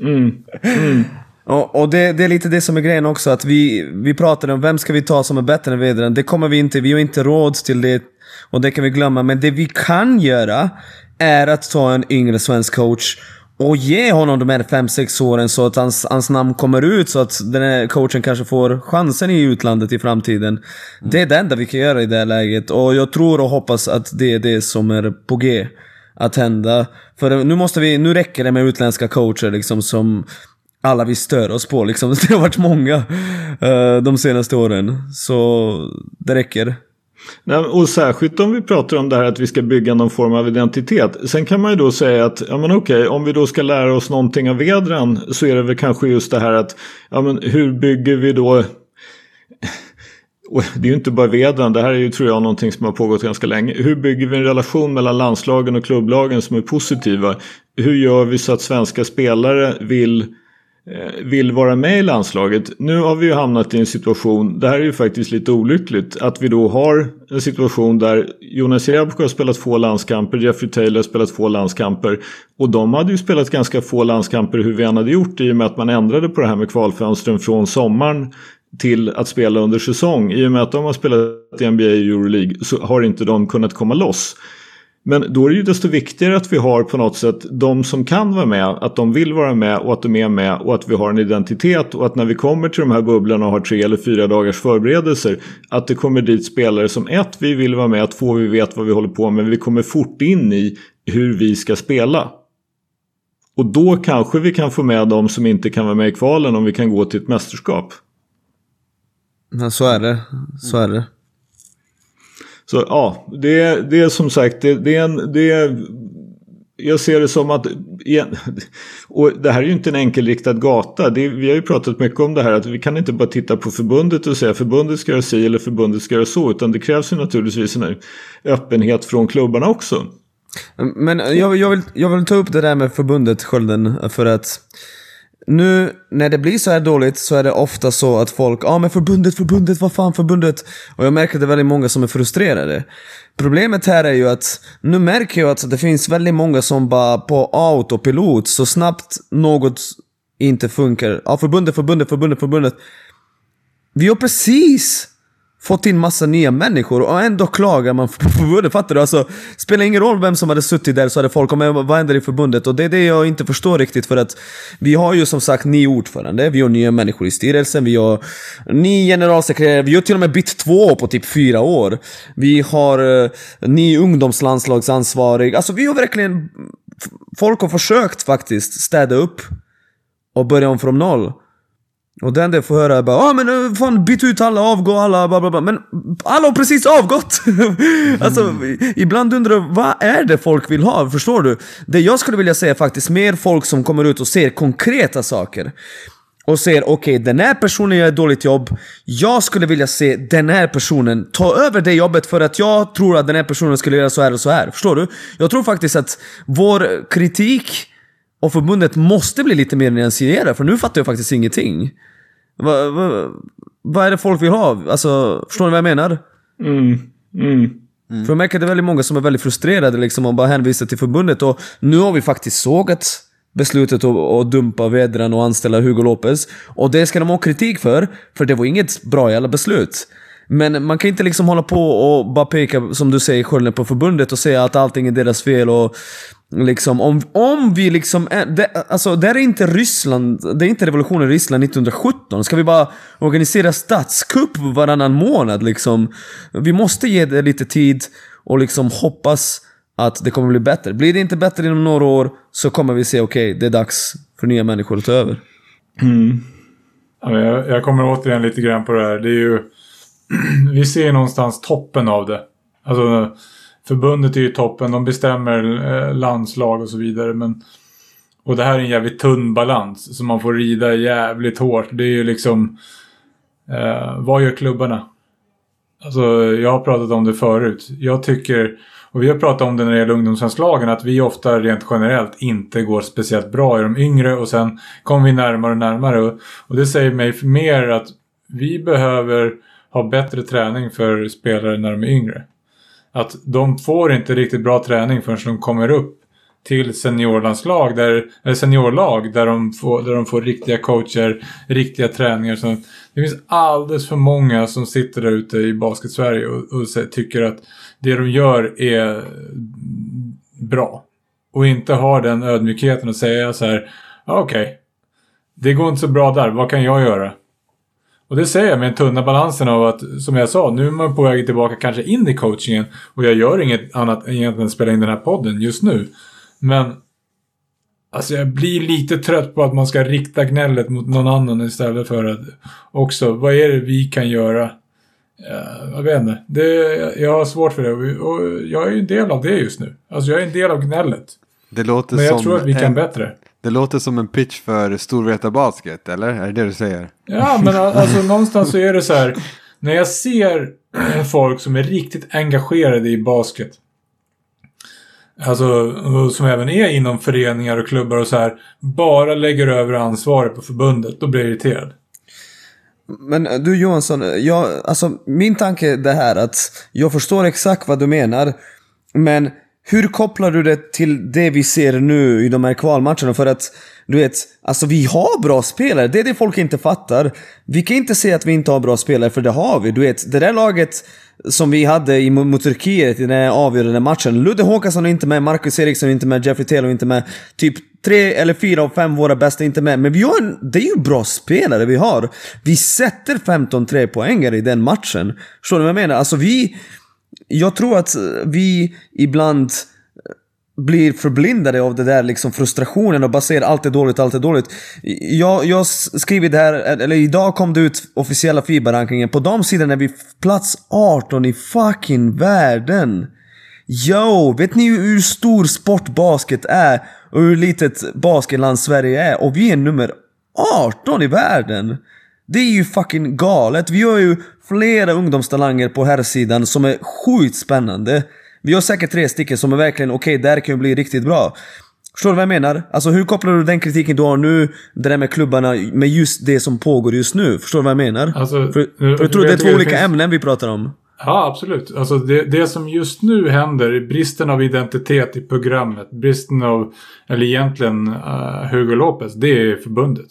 Mm. Mm. Och, och det, det är lite det som är grejen också, att vi, vi pratade om vem ska vi ta som är bättre än Vedran. Det kommer vi inte, vi har inte råd till det. Och det kan vi glömma. Men det vi kan göra är att ta en yngre svensk coach och ge honom de här 5-6 åren så att hans, hans namn kommer ut så att den här coachen kanske får chansen i utlandet i framtiden. Det är det enda vi kan göra i det här läget och jag tror och hoppas att det är det som är på G att hända. För nu måste vi, nu räcker det med utländska coacher liksom som alla vi stör oss på liksom. Det har varit många eh, de senaste åren. Så det räcker. Nej, och särskilt om vi pratar om det här att vi ska bygga någon form av identitet. Sen kan man ju då säga att, ja men okej, om vi då ska lära oss någonting av Vedran så är det väl kanske just det här att, ja men hur bygger vi då och det är ju inte bara Vedran, det här är ju tror jag någonting som har pågått ganska länge. Hur bygger vi en relation mellan landslagen och klubblagen som är positiva? Hur gör vi så att svenska spelare vill eh, Eh, vill vara med i landslaget. Nu har vi ju hamnat i en situation, det här är ju faktiskt lite olyckligt, att vi då har en situation där Jonas Jerebko har spelat få landskamper, Jeffrey Taylor har spelat få landskamper och de hade ju spelat ganska få landskamper hur vi än hade gjort i och med att man ändrade på det här med kvalfönstren från sommaren till att spela under säsong. I och med att de har spelat i NBA och Euroleague så har inte de kunnat komma loss. Men då är det ju desto viktigare att vi har på något sätt de som kan vara med, att de vill vara med och att de är med och att vi har en identitet och att när vi kommer till de här bubblorna och har tre eller fyra dagars förberedelser att det kommer dit spelare som ett, vi vill vara med, två, vi vet vad vi håller på med, vi kommer fort in i hur vi ska spela. Och då kanske vi kan få med de som inte kan vara med i kvalen om vi kan gå till ett mästerskap. Men så är det. Så är det. Så ja, det, det är som sagt, det, det är en... Det är, jag ser det som att, och det här är ju inte en enkelriktad gata. Det, vi har ju pratat mycket om det här att vi kan inte bara titta på förbundet och säga förbundet ska göra si eller förbundet ska göra så. Utan det krävs ju naturligtvis en öppenhet från klubbarna också. Men jag, jag, vill, jag vill ta upp det där med förbundet, Skölden, för att nu när det blir så här dåligt så är det ofta så att folk ja ah, men förbundet, förbundet, vad fan förbundet? Och jag märker att det är väldigt många som är frustrerade. Problemet här är ju att nu märker jag att det finns väldigt många som bara på autopilot så snabbt något inte funkar. Ja, ah, förbundet, förbundet, förbundet, förbundet. Vi har precis fått in massa nya människor och ändå klagar man på förbundet. Fattar du? Alltså, spelar ingen roll vem som hade suttit där så hade folk kommit vad händer i förbundet? Och det är det jag inte förstår riktigt för att vi har ju som sagt ny ordförande, vi har nya människor i styrelsen, vi har ny generalsekreterare, vi har till och med bytt två på typ fyra år. Vi har eh, uh, ny ungdomslandslagsansvarig. Alltså vi har verkligen... Folk har försökt faktiskt städa upp och börja om från noll. Och det enda jag får höra är bara ah, men uh, fan byt ut alla, avgå alla, bla bla bla. Men alla har precis avgått! alltså, ibland undrar jag, vad är det folk vill ha? Förstår du? Det jag skulle vilja säga är faktiskt mer folk som kommer ut och ser konkreta saker. Och säger okej, okay, den här personen gör ett dåligt jobb. Jag skulle vilja se den här personen ta över det jobbet för att jag tror att den här personen skulle göra så här och så här. Förstår du? Jag tror faktiskt att vår kritik och förbundet måste bli lite mer nyanserade, för nu fattar jag faktiskt ingenting. Vad va, va är det folk vill ha? Alltså, förstår ni vad jag menar? Mm. Mm. För jag märker att det är väldigt många som är väldigt frustrerade liksom och bara hänvisar till förbundet. Och nu har vi faktiskt sågat beslutet att, att dumpa Vedran och anställa Hugo Lopez. Och det ska de ha kritik för, för det var inget bra jävla beslut. Men man kan inte liksom hålla på och bara peka, som du säger, skölden på förbundet och säga att allting är deras fel och Liksom, om, om vi liksom, är, det, alltså det är inte Ryssland, det är inte revolutionen i Ryssland 1917. Ska vi bara organisera statskupp varannan månad liksom? Vi måste ge det lite tid och liksom hoppas att det kommer bli bättre. Blir det inte bättre inom några år så kommer vi se, okej, okay, det är dags för nya människor att ta över. Mm. Jag, jag kommer återigen lite grann på det här. Det är ju... vi ser någonstans toppen av det. Alltså, förbundet är ju toppen. De bestämmer eh, landslag och så vidare. Men, och det här är en jävligt tunn balans. som man får rida jävligt hårt. Det är ju liksom... Eh, vad gör klubbarna? Alltså, jag har pratat om det förut. Jag tycker... Och vi har pratat om det när det gäller ungdomslandslagen att vi ofta rent generellt inte går speciellt bra i de yngre och sen kommer vi närmare och närmare. Och, och det säger mig mer att vi behöver ha bättre träning för spelare när de är yngre. Att de får inte riktigt bra träning förrän de kommer upp till seniorlandslag, där, eller seniorlag där de, får, där de får riktiga coacher, riktiga träningar. Så det finns alldeles för många som sitter där ute i basket-Sverige och, och tycker att det de gör är bra. Och inte har den ödmjukheten att säga så här, ah, okej, okay, det går inte så bra där, vad kan jag göra? Och det säger jag med den tunna balansen av att, som jag sa, nu är man på väg tillbaka kanske in i coachingen. Och jag gör inget annat än att spela in den här podden just nu. Men Alltså jag blir lite trött på att man ska rikta gnället mot någon annan istället för att också, vad är det vi kan göra? Jag vet inte. Det, jag har svårt för det och jag är ju en del av det just nu. Alltså jag är en del av gnället. Det låter Men jag som tror att vi kan en, bättre. Det låter som en pitch för Storvreta Basket, eller? Är det det du säger? Ja, men alltså någonstans så är det så här. När jag ser folk som är riktigt engagerade i basket. Alltså, som även är inom föreningar och klubbar och så här. Bara lägger över ansvaret på förbundet. Då blir jag irriterad. Men eh, du Johansson, jag, alltså, min tanke är det här att jag förstår exakt vad du menar. Men hur kopplar du det till det vi ser nu i de här kvalmatcherna? För att, du vet, alltså vi har bra spelare. Det är det folk inte fattar. Vi kan inte säga att vi inte har bra spelare, för det har vi. Du vet, det där laget som vi hade mot Turkiet i den här avgörande matchen. Ludde Håkansson är inte med, Marcus Eriksson är inte med, Jeffrey Taylor är inte med. Typ tre eller fyra av fem våra bästa är inte med. Men vi har en, det är ju bra spelare vi har. Vi sätter 15 trepoängare i den matchen. Förstår du vad jag menar? Alltså vi... Jag tror att eh, vi ibland eh, blir förblindade av det där liksom frustrationen och bara ser allt är dåligt, allt är dåligt. Jag, jag skriver det här, eh, eller idag kom det ut officiella FIBA-rankingen. På de sidorna är vi plats 18 i fucking världen. Yo, vet ni hur stor sportbasket är? Och hur litet basketland Sverige är? Och vi är nummer 18 i världen. Det är ju fucking galet. Vi har ju flera ungdomstalanger på här sidan som är sjukt spännande. Vi har säkert tre stycken som är verkligen okej, okay, där kan ju bli riktigt bra. Förstår du vad jag menar? Alltså hur kopplar du den kritiken du har nu, det där med klubbarna, med just det som pågår just nu? Förstår du vad jag menar? Alltså, för, för jag tror det är två olika finns... ämnen vi pratar om. Ja, absolut. Alltså det, det som just nu händer, bristen av identitet i programmet, bristen av, eller egentligen uh, Hugo Lopez, det är förbundet.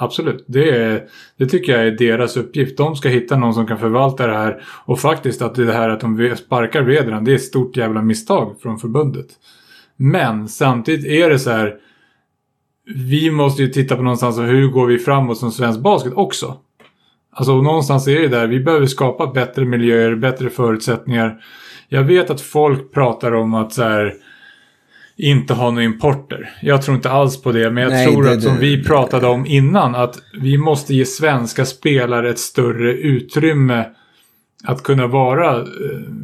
Absolut, det, är, det tycker jag är deras uppgift. De ska hitta någon som kan förvalta det här. Och faktiskt att det här att de sparkar Vedran, det är ett stort jävla misstag från förbundet. Men samtidigt är det så här. Vi måste ju titta på någonstans hur går vi framåt som svensk basket också. Alltså någonstans är det där, vi behöver skapa bättre miljöer, bättre förutsättningar. Jag vet att folk pratar om att så här inte ha några importer. Jag tror inte alls på det, men jag Nej, tror det, att som det, vi pratade om innan, att vi måste ge svenska spelare ett större utrymme att kunna vara, eh,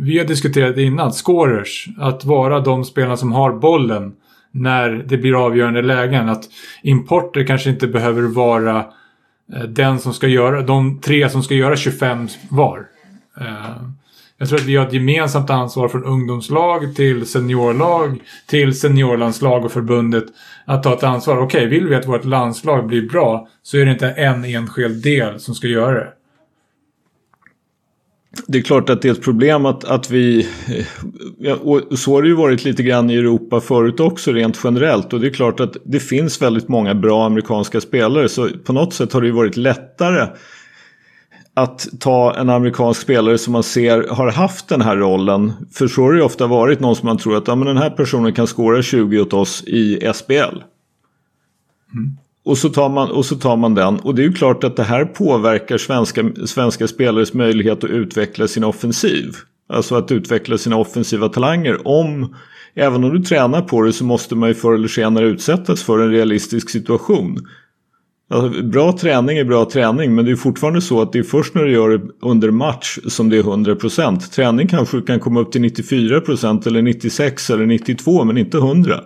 vi har diskuterat det innan, scorers. Att vara de spelarna som har bollen när det blir avgörande lägen. Att importer kanske inte behöver vara eh, den som ska göra, de tre som ska göra 25 var. Jag tror att vi har ett gemensamt ansvar från ungdomslag till seniorlag till seniorlandslag och förbundet att ta ett ansvar. Okej, okay, vill vi att vårt landslag blir bra så är det inte en enskild del som ska göra det. Det är klart att det är ett problem att, att vi, eh, och så har det ju varit lite grann i Europa förut också rent generellt och det är klart att det finns väldigt många bra amerikanska spelare så på något sätt har det ju varit lättare att ta en amerikansk spelare som man ser har haft den här rollen. För så har det ju ofta varit någon som man tror att ja, men den här personen kan skåra 20 åt oss i SBL. Mm. Och, så tar man, och så tar man den. Och det är ju klart att det här påverkar svenska, svenska spelares möjlighet att utveckla sin offensiv. Alltså att utveckla sina offensiva talanger. Om, även om du tränar på det så måste man ju förr eller senare utsättas för en realistisk situation. Alltså, bra träning är bra träning men det är fortfarande så att det är först när du gör det under match som det är 100%. Träning kanske kan komma upp till 94% eller 96 eller 92 men inte 100.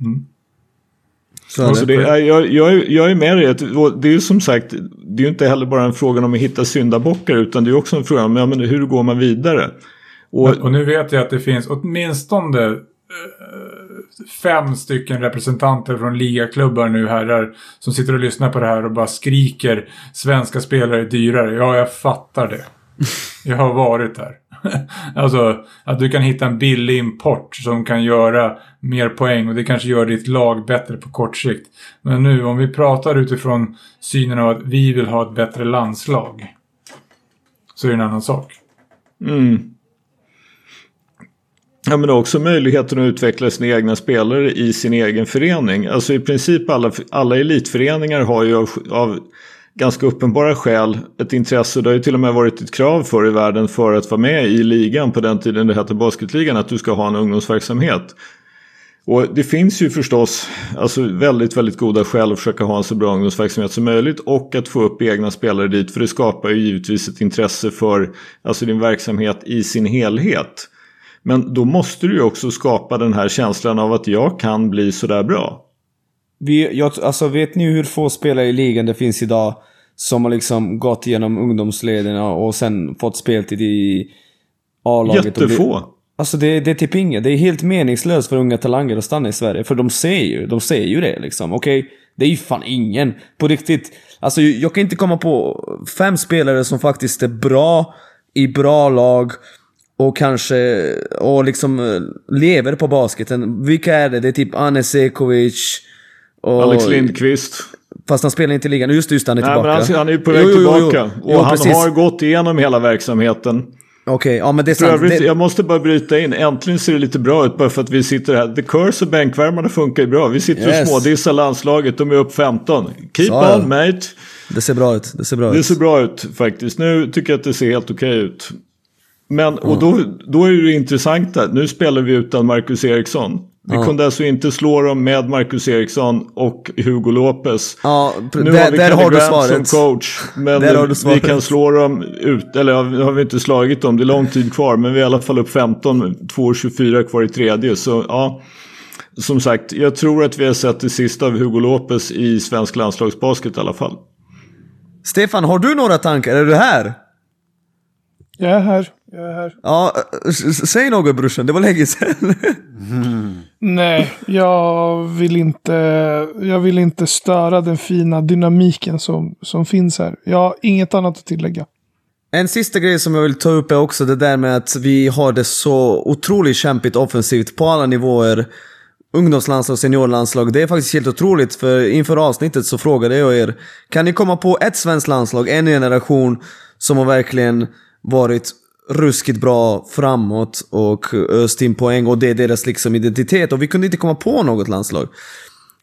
Mm. Så alltså det, jag, jag, jag är med dig. Det är ju som sagt, det är ju inte heller bara en fråga om att hitta syndabockar utan det är också en fråga om ja, men hur går man vidare. Och, och nu vet jag att det finns åtminstone fem stycken representanter från ligaklubbar nu herrar som sitter och lyssnar på det här och bara skriker svenska spelare är dyrare. Ja, jag fattar det. Jag har varit där. alltså att du kan hitta en billig import som kan göra mer poäng och det kanske gör ditt lag bättre på kort sikt. Men nu om vi pratar utifrån synen av att vi vill ha ett bättre landslag. Så är det en annan sak. Mm. Ja men också möjligheten att utveckla sina egna spelare i sin egen förening. Alltså i princip alla, alla elitföreningar har ju av, av ganska uppenbara skäl ett intresse. Det har ju till och med varit ett krav för i världen för att vara med i ligan på den tiden det hette basketligan att du ska ha en ungdomsverksamhet. Och det finns ju förstås alltså väldigt, väldigt goda skäl att försöka ha en så bra ungdomsverksamhet som möjligt och att få upp egna spelare dit för det skapar ju givetvis ett intresse för alltså din verksamhet i sin helhet. Men då måste du ju också skapa den här känslan av att jag kan bli sådär bra. Vi, jag, alltså vet ni hur få spelare i ligan det finns idag som har liksom gått igenom ungdomsleden och sen fått speltid i A-laget? Jättefå! Det, alltså det, det är typ inget. Det är helt meningslöst för unga talanger att stanna i Sverige. För de ser ju, de ser ju det liksom. Okej, okay? det är ju fan ingen. På riktigt. Alltså jag kan inte komma på fem spelare som faktiskt är bra i bra lag och kanske och liksom eh, lever på basketen. Vilka är det? Det är typ Anne Sekovic, och, Alex Lindqvist. Fast han spelar inte i ligan. Just just han är Nej, tillbaka. Men han, han är ju på väg jo, jo, tillbaka. Jo, och han precis. har gått igenom hela verksamheten. Okej, okay, ja men det är sant. Övrigt, det... Jag måste bara bryta in. Äntligen ser det lite bra ut bara för att vi sitter här. The Curse och bänkvärmarna funkar ju bra. Vi sitter yes. och smådissar landslaget. De är upp 15. Keep Så, on mate. Det ser bra ut. Det ser bra det ut. ser bra ut faktiskt. Nu tycker jag att det ser helt okej okay ut. Men, och då, då är det intressanta. Nu spelar vi utan Marcus Eriksson. Vi ja. kunde alltså inte slå dem med Marcus Eriksson och Hugo Lopez. Ja, nu där, har vi där har du svaret. som coach. Men vi kan slå dem ut, eller har vi inte slagit dem, det är lång tid kvar. Men vi är i alla fall upp 15, 2.24 kvar i tredje. Så ja, som sagt, jag tror att vi har sett det sista av Hugo Lopez i svensk landslagsbasket i alla fall. Stefan, har du några tankar? Är du här? Jag är här. Jag är här. Ja, säg något brorsan, det var länge sedan. Mm. Nej, jag vill inte, jag vill inte störa den fina dynamiken som, som finns här. Jag har inget annat att tillägga. En sista grej som jag vill ta upp är också det där med att vi har det så otroligt kämpigt offensivt på alla nivåer. Ungdomslandslag, seniorlandslag. Det är faktiskt helt otroligt för inför avsnittet så frågade jag er Kan ni komma på ett svenskt landslag, en generation som har verkligen varit ruskigt bra framåt och öst in poäng och det är deras liksom identitet och vi kunde inte komma på något landslag.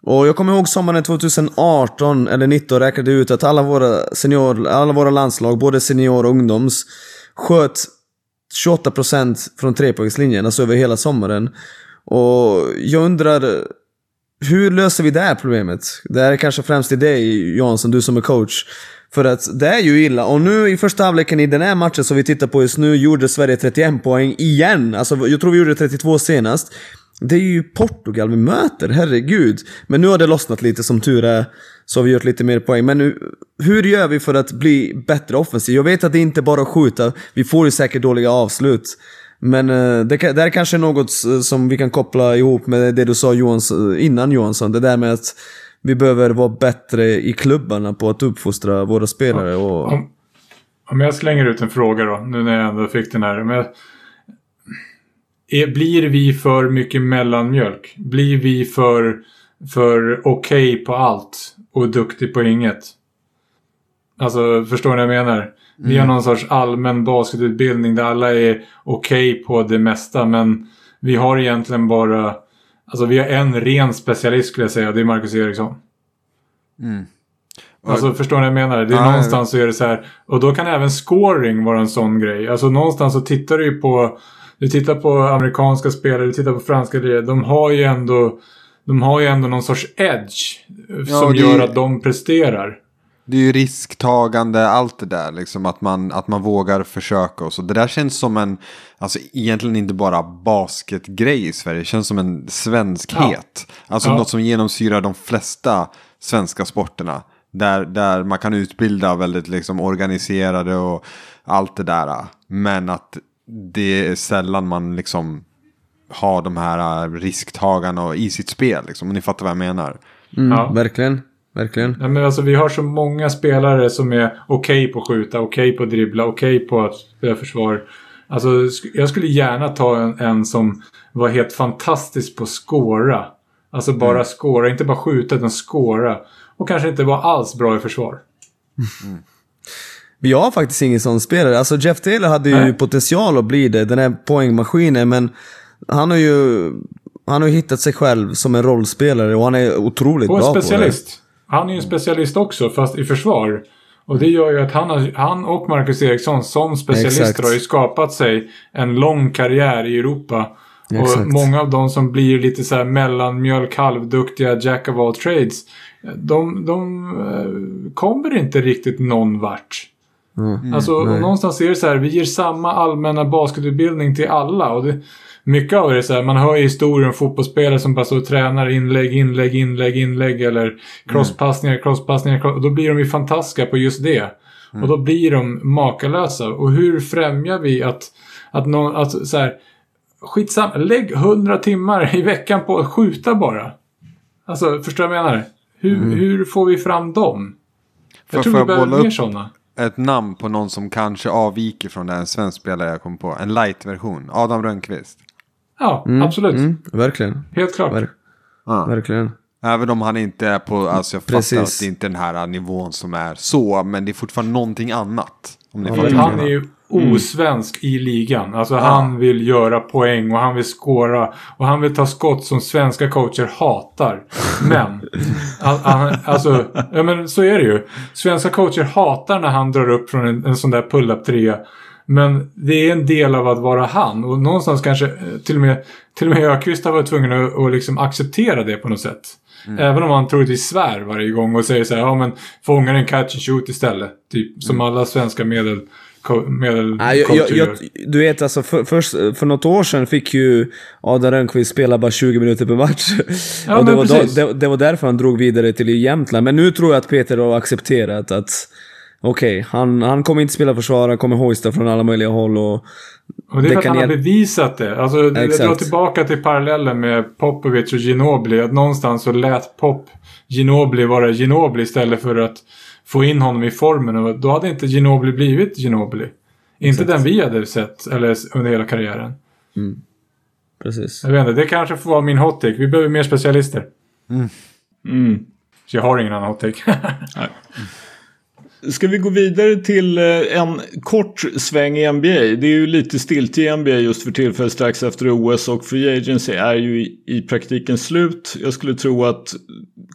Och jag kommer ihåg sommaren 2018 eller 19 räknade ut att alla våra senior, alla våra landslag, både senior och ungdoms, sköt 28% från trepoängslinjen, alltså över hela sommaren. Och jag undrar, hur löser vi det här problemet? Det här är kanske främst till dig Jansson, du som är coach. För att det är ju illa. Och nu i första halvleken i den här matchen som vi tittar på just nu gjorde Sverige 31 poäng igen. Alltså jag tror vi gjorde 32 senast. Det är ju Portugal vi möter, herregud. Men nu har det lossnat lite som tur är. Så har vi gjort lite mer poäng. Men nu, hur gör vi för att bli bättre offensiv? Jag vet att det inte bara är att skjuta. Vi får ju säkert dåliga avslut. Men eh, det, det är kanske något som vi kan koppla ihop med det du sa Johans, innan Johansson. Det där med att vi behöver vara bättre i klubbarna på att uppfostra våra spelare. Och... Om, om jag slänger ut en fråga då, nu när jag ändå fick den här. Men är, blir vi för mycket mellanmjölk? Blir vi för, för okej okay på allt och duktig på inget? Alltså, förstår ni vad jag menar? Vi har någon sorts allmän basketutbildning där alla är okej på det mesta. Men vi har egentligen bara... Alltså vi har en ren specialist skulle jag säga. Det är Marcus Eriksson. Alltså förstår ni vad jag menar? Det är ja, någonstans så är det så här. Och då kan även scoring vara en sån grej. Alltså någonstans så tittar du ju på... Du tittar på amerikanska spelare, du tittar på franska grejer. De har ju ändå... De har ju ändå någon sorts edge. Ja, som det- gör att de presterar. Det är ju risktagande, allt det där. Liksom, att, man, att man vågar försöka och så. Det där känns som en, alltså egentligen inte bara basketgrej i Sverige. Det känns som en svenskhet. Alltså Ja. något som genomsyrar de flesta svenska sporterna. Där, där man kan utbilda väldigt liksom organiserade och allt det där. Men att det är sällan man liksom har de här risktagarna i sitt spel. Liksom, om ni fattar vad jag menar. Ja. Verkligen. Verkligen. Nej, men alltså, vi har så många spelare som är okej på att skjuta, okej på att dribbla, okej på att spela försvar. Alltså, jag skulle gärna ta en, en som var helt fantastisk på att skåra. Alltså bara Mm. skåra, inte bara skjuta utan skåra. Och kanske inte var alls bra i försvar. Vi har faktiskt ingen sån spelare. Alltså Jeff Taylor hade ju Nej. potential att bli det, den här poängmaskinen, men han har ju han har hittat sig själv som en rollspelare och han är otroligt Och bra på specialist. Han är ju en specialist också, fast i försvar. Och det gör ju att han, har, han och Marcus Eriksson som specialister Exakt. har ju skapat sig en lång karriär i Europa. Och Exakt. många av de som blir lite så här mellanmjölk, halvduktiga, jack of all trades. De, de eh, kommer inte riktigt någon vart. det. Alltså, och nej. någonstans är det så här, vi ger samma allmänna basketutbildning till alla. Och det, mycket av det är så här, man hör ju historier om fotbollsspelare som bara står och tränar inlägg, inlägg, inlägg, inlägg eller crosspassningar, crosspassningar. cross- då blir de ju fantastiska på just det. Och då blir de makalösa. Och hur främjar vi att, att någon, att så här, skitsamma, lägg 100 timmar i veckan på att skjuta bara. Alltså, förstår du vad jag menar? Hur, hur får vi fram dem? Jag Får- tror vi jag behöver mer sådana. ett namn på någon som kanske avviker från det, en svensk spelare jag kom på. En light-version. Adam Rönnqvist. Ja, absolut. Mm, verkligen. Helt klart. Ver- Ja. verkligen. Även om han inte är på, alltså jag fattar Precis. att det inte är den här nivån som är så, men det är fortfarande någonting annat. Om ni Ja, fattar han är ju osvensk i ligan. Alltså han vill göra poäng och han vill skåra. Och han vill ta skott som svenska coacher hatar. Men, al- al- alltså, ja men så är det ju. Svenska coacher hatar när han drar upp från en, en sån där pull-up trea. Men det är en del av att vara han. Och någonstans kanske eh, till och med, till och med Ökvist har varit tvungen att, att liksom acceptera det på något sätt. Även om han troligtvis svär varje gång och säger så här, ja men fångar en catch and shoot istället. Typ som alla svenska medel, medel Nej, jag, jag, jag, du vet alltså, för, först, för något år sedan fick ju Adam Rönnqvist spela bara 20 minuter per match. Ja, och det var, då, det, det var därför han drog vidare till Jämtland. Men nu tror jag att Peter har accepterat att okej, han, han kommer inte spela försvar, han kommer hoista från alla möjliga håll och... Och det är det för att han har bevisat det. Alltså, jag Exakt. drar tillbaka till parallellen med Popovic och Ginobili. Att någonstans så lät Pop Ginobili vara Ginobili istället för att få in honom i formen. Och då hade inte Ginobili blivit Ginobili. Inte den vi hade sett eller under hela karriären. Precis. Jag vet inte, det kanske får vara min hot take. Vi behöver mer specialister. Mm. Så jag har ingen annan hot take. Ska vi gå vidare till eh, en kort sväng i NBA? Det är ju lite stiltje i NBA just för tillfället strax efter OS och Free Agency är ju i, praktiken slut. Jag skulle tro att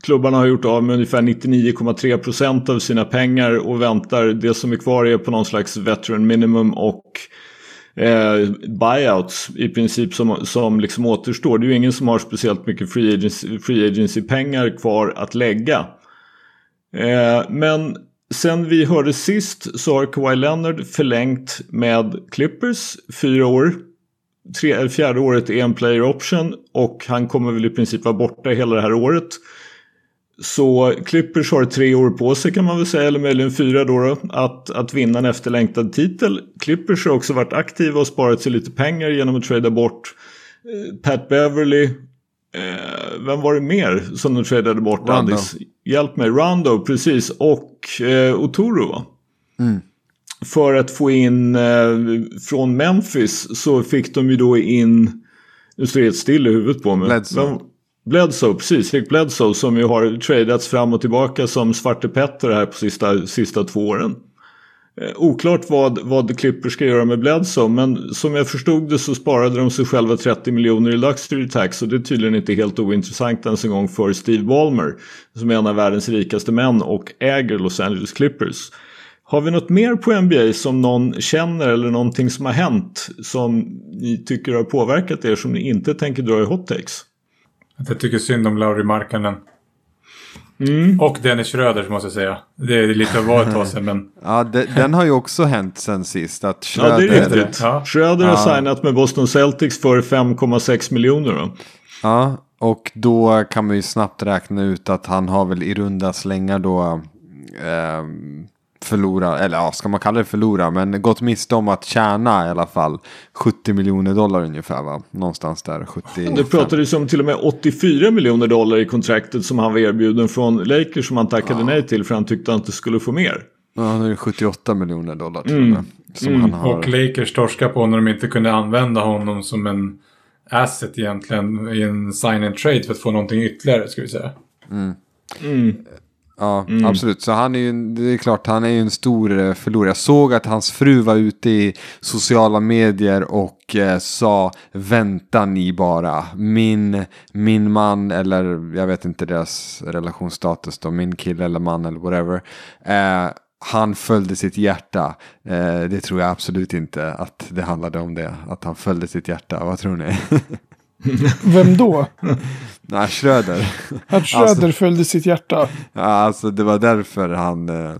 klubbarna har gjort av med ungefär 99,3% av sina pengar och väntar. Det som är kvar är på någon slags veteran minimum och eh, buyouts i princip som, som liksom återstår. Det är ju ingen som har speciellt mycket free agency, free agency pengar kvar att lägga. Eh, men sen vi hörde sist så har Kawhi Leonard förlängt med Clippers fyra år. Tre, fjärde året är en player option och han kommer väl i princip vara borta hela det här året. Så Clippers har tre år på sig kan man väl säga, eller möjligen fyra då, då att, att vinna en efterlängtad titel. Clippers har också varit aktiva och sparat sig lite pengar genom att trada bort eh, Pat Beverly. Eh, vem var det mer som de tradade bort? Rondo. Addis? Hjälp mig. Rondo, precis. Och eh, Otoro va? För att få in eh, från Memphis så fick de ju då in, nu står det helt still i huvudet på mig. Bledsoe. Vem- Bledsoe, precis. Rick Bledsoe som ju har tradats fram och tillbaka som Svarte Petter här på sista, sista två åren. Eh, oklart vad, vad Clippers ska göra med Bledsoe men som jag förstod det så sparade de sig själva 30 miljoner i luxury tax och det är tydligen inte helt ointressant ens en gång för Steve Ballmer som är en av världens rikaste män och äger Los Angeles Clippers. Har vi något mer på NBA som någon känner eller någonting som har hänt som ni tycker har påverkat er som ni inte tänker dra i hot takes? Jag tycker synd om Lauri Markkanen. Mm. Och Dennis Schröder måste jag säga. Det är lite av ett tag sedan men... Ja, de, den har ju också hänt sen sist. Att Schröder... Ja, det är riktigt. Ja. Schröder har signat med Boston Celtics för 5,6 miljoner då. Ja, och då kan man ju snabbt räkna ut att han har väl i runda slängar då... Eh, förlora, eller ja, ska man kalla det förlora, men gått miste om att tjäna i alla fall 70 miljoner dollar ungefär va? Någonstans där, 70. Det pratades om till och med 84 miljoner dollar i kontraktet som han var erbjuden från Lakers som han tackade ja. nej till för han tyckte han inte skulle få mer. Ja, nu är det 78 miljoner dollar till mm. och med. Som mm. han har. Och Lakers torskade på när de inte kunde använda honom som en asset egentligen i en sign and trade för att få någonting ytterligare, ska vi säga. Mm. Mm. Ja, mm. absolut. Så han är ju, det är klart, han är ju en stor eh, förlorare. Jag såg att hans fru var ute i sociala medier och eh, sa vänta ni bara. Min, min man eller jag vet inte deras relationsstatus då, min kille eller man eller whatever. Eh, han följde sitt hjärta. Eh, det tror jag absolut inte att det handlade om det. Att han följde sitt hjärta. Vad tror ni? Vem då? Nej, Schröder. Att Schröder alltså, följde sitt hjärta. Ja, alltså det var därför han eh,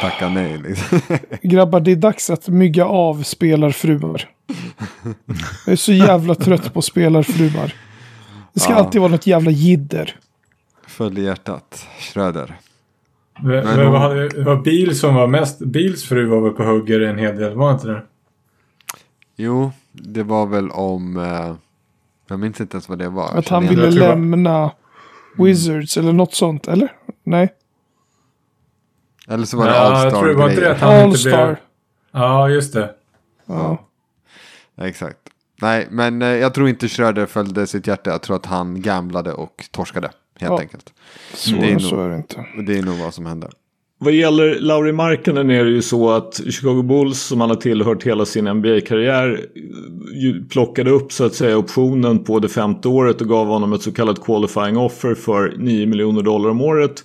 tackade nej. Liksom. Grabbar, det är dags att mygga av spelarfruar. Jag är så jävla trött på spelarfruar. Det ska ja. alltid vara något jävla jidder. Följ hjärtat, Schröder. Men, men vad hade, var Bil som var mest... Bils fru var väl på hugger en hel del, var inte det? Jo, det var väl om... Eh, jag minns inte ens vad det var. Att han ville lämna Wizards eller något sånt, eller? Nej. Eller så var det ja, All-Star. Jag tror det var inte det att han inte blev... Ja, just det. Ja. ja. Exakt. Nej, men eh, jag tror inte Schröder följde sitt hjärta. Jag tror att han gamblade och torskade. Helt ja. enkelt. Så, det är, nog, så är det inte. Det är nog vad som hände. Vad gäller Lauri Markkanen är det ju så att Chicago Bulls som han har tillhört hela sin NBA-karriär plockade upp så att säga optionen på det femte året och gav honom ett så kallat qualifying offer för 9 miljoner dollar om året.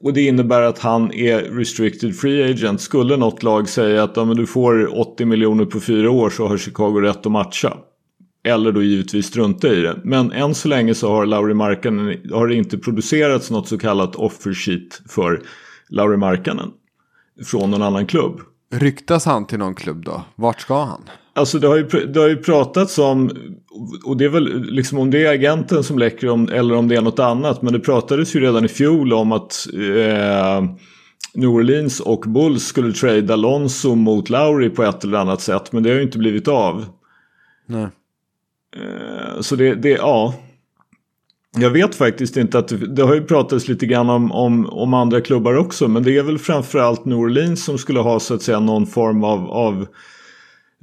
Och det innebär att han är restricted free agent. Skulle något lag säga att ja, men du får 80 miljoner på fyra år så har Chicago rätt att matcha. Eller då givetvis strunta i det. Men än så länge så har Lauri Markkanen har det inte producerats något så kallat offer sheet för Lauri Markkanen från någon annan klubb. Ryktas han till någon klubb då? Vart ska han? Alltså det har ju, det har ju pratats om, och det är väl liksom om det är agenten som läcker om, eller om det är något annat. Men det pratades ju redan i fjol om att eh, New Orleans och Bulls skulle trada Alonso mot Lauri på ett eller annat sätt. Men det har ju inte blivit av. Nej. Eh, så det, det, ja. Jag vet faktiskt inte att det, har ju pratats lite grann om, om, om, andra klubbar också. Men det är väl framförallt New Orleans som skulle ha så att säga någon form av, av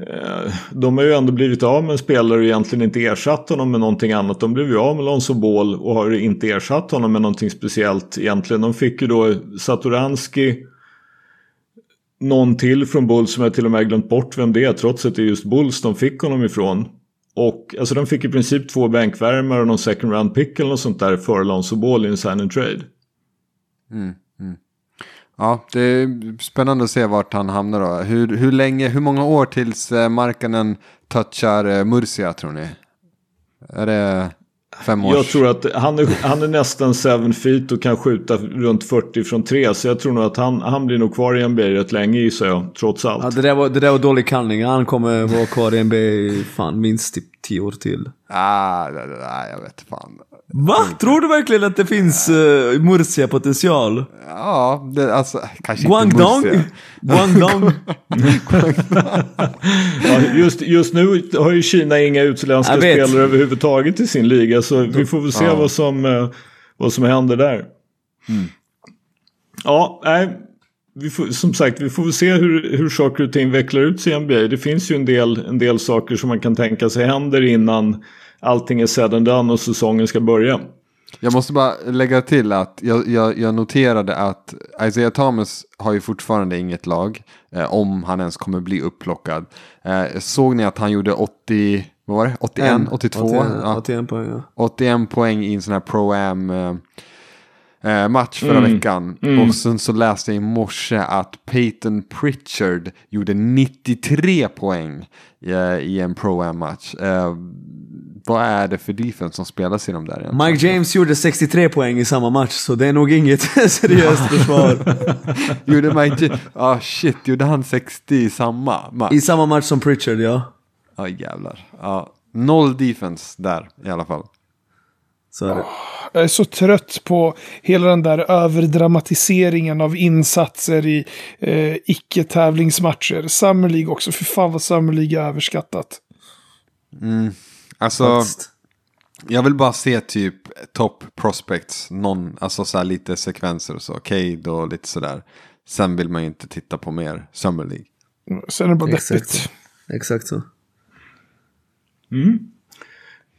eh, de har ju ändå blivit av med en spelare och egentligen inte ersatt honom med någonting annat. De blev ju av med Lonzo Ball och har inte ersatt honom med någonting speciellt egentligen. De fick ju då Satoranski, någon till från Bulls som jag till och med glömt bort vem det är trots att det är just Bulls de fick honom ifrån. Och alltså de fick i princip två bänkvärmare och någon second round pick eller något sånt där för Lonzo Ball i en sign and trade. Mm, mm. Ja, det är spännande att se vart han hamnar då. Hur, hur länge, hur många år tills eh, Markkanen marknaden touchar eh, Murcia tror ni? Är det Fem års... Jag tror att han är, han är nästan 7 feet och kan skjuta runt 40 från 3. Så jag tror nog att han, han blir nog kvar i NBA rätt länge gissar jag, trots allt. Ja, det, där var, det där var dålig kallning. Han kommer vara kvar i NBA fan minst typ 10 år till. Ah, nej, jag vet fan. Va? Tror du verkligen att det finns uh, Murcia-potential? Ja, det, alltså kanske Guangdong? inte Murcia. Guangdong? ja, just, just nu har ju Kina inga utländska spelare överhuvudtaget i sin liga. Så vi får väl se ja. vad, som, uh, vad som händer där. Mm. Ja, nej. Vi får, som sagt, vi får väl se hur, hur saker och ting vecklar ut sig i NBA. Det finns ju en del, en del saker som man kan tänka sig händer innan allting är said and done och säsongen ska börja. Jag måste bara lägga till att jag, jag, jag noterade att Isaiah Thomas har ju fortfarande inget lag. Eh, om han ens kommer bli upplockad. Eh, såg ni att han gjorde 80, vad var det? 81, En. 82? 81, ja, 81 poäng, ja. 81 poäng i en sån här Pro-Am eh, eh, match förra Mm. veckan. Mm. Och sen så läste jag i morse att Peyton Pritchard gjorde 93 poäng eh, i en Pro-Am match. Vad är det för defense som spelas i de där egentligen? Mike James gjorde 63 poäng i samma match, så det är nog inget seriöst försvar. Gjorde Mike Ja, ah, shit, gjorde han 60 i samma match? I samma match som Pritchard, ja. Ja, jävlar. Ja, noll defense där i alla fall. Så är det. Jag är så trött på hela den där överdramatiseringen av insatser i eh, icke-tävlingsmatcher. Summer League också, för fan vad Summer League är överskattat. Alltså, Faktiskt. jag vill bara se typ top prospects, någon, alltså så här lite sekvenser och så, Cade och lite sådär. Sen vill man ju inte titta på mer Summer League. Sen är det bara Exakt deppigt. så. Exakt så.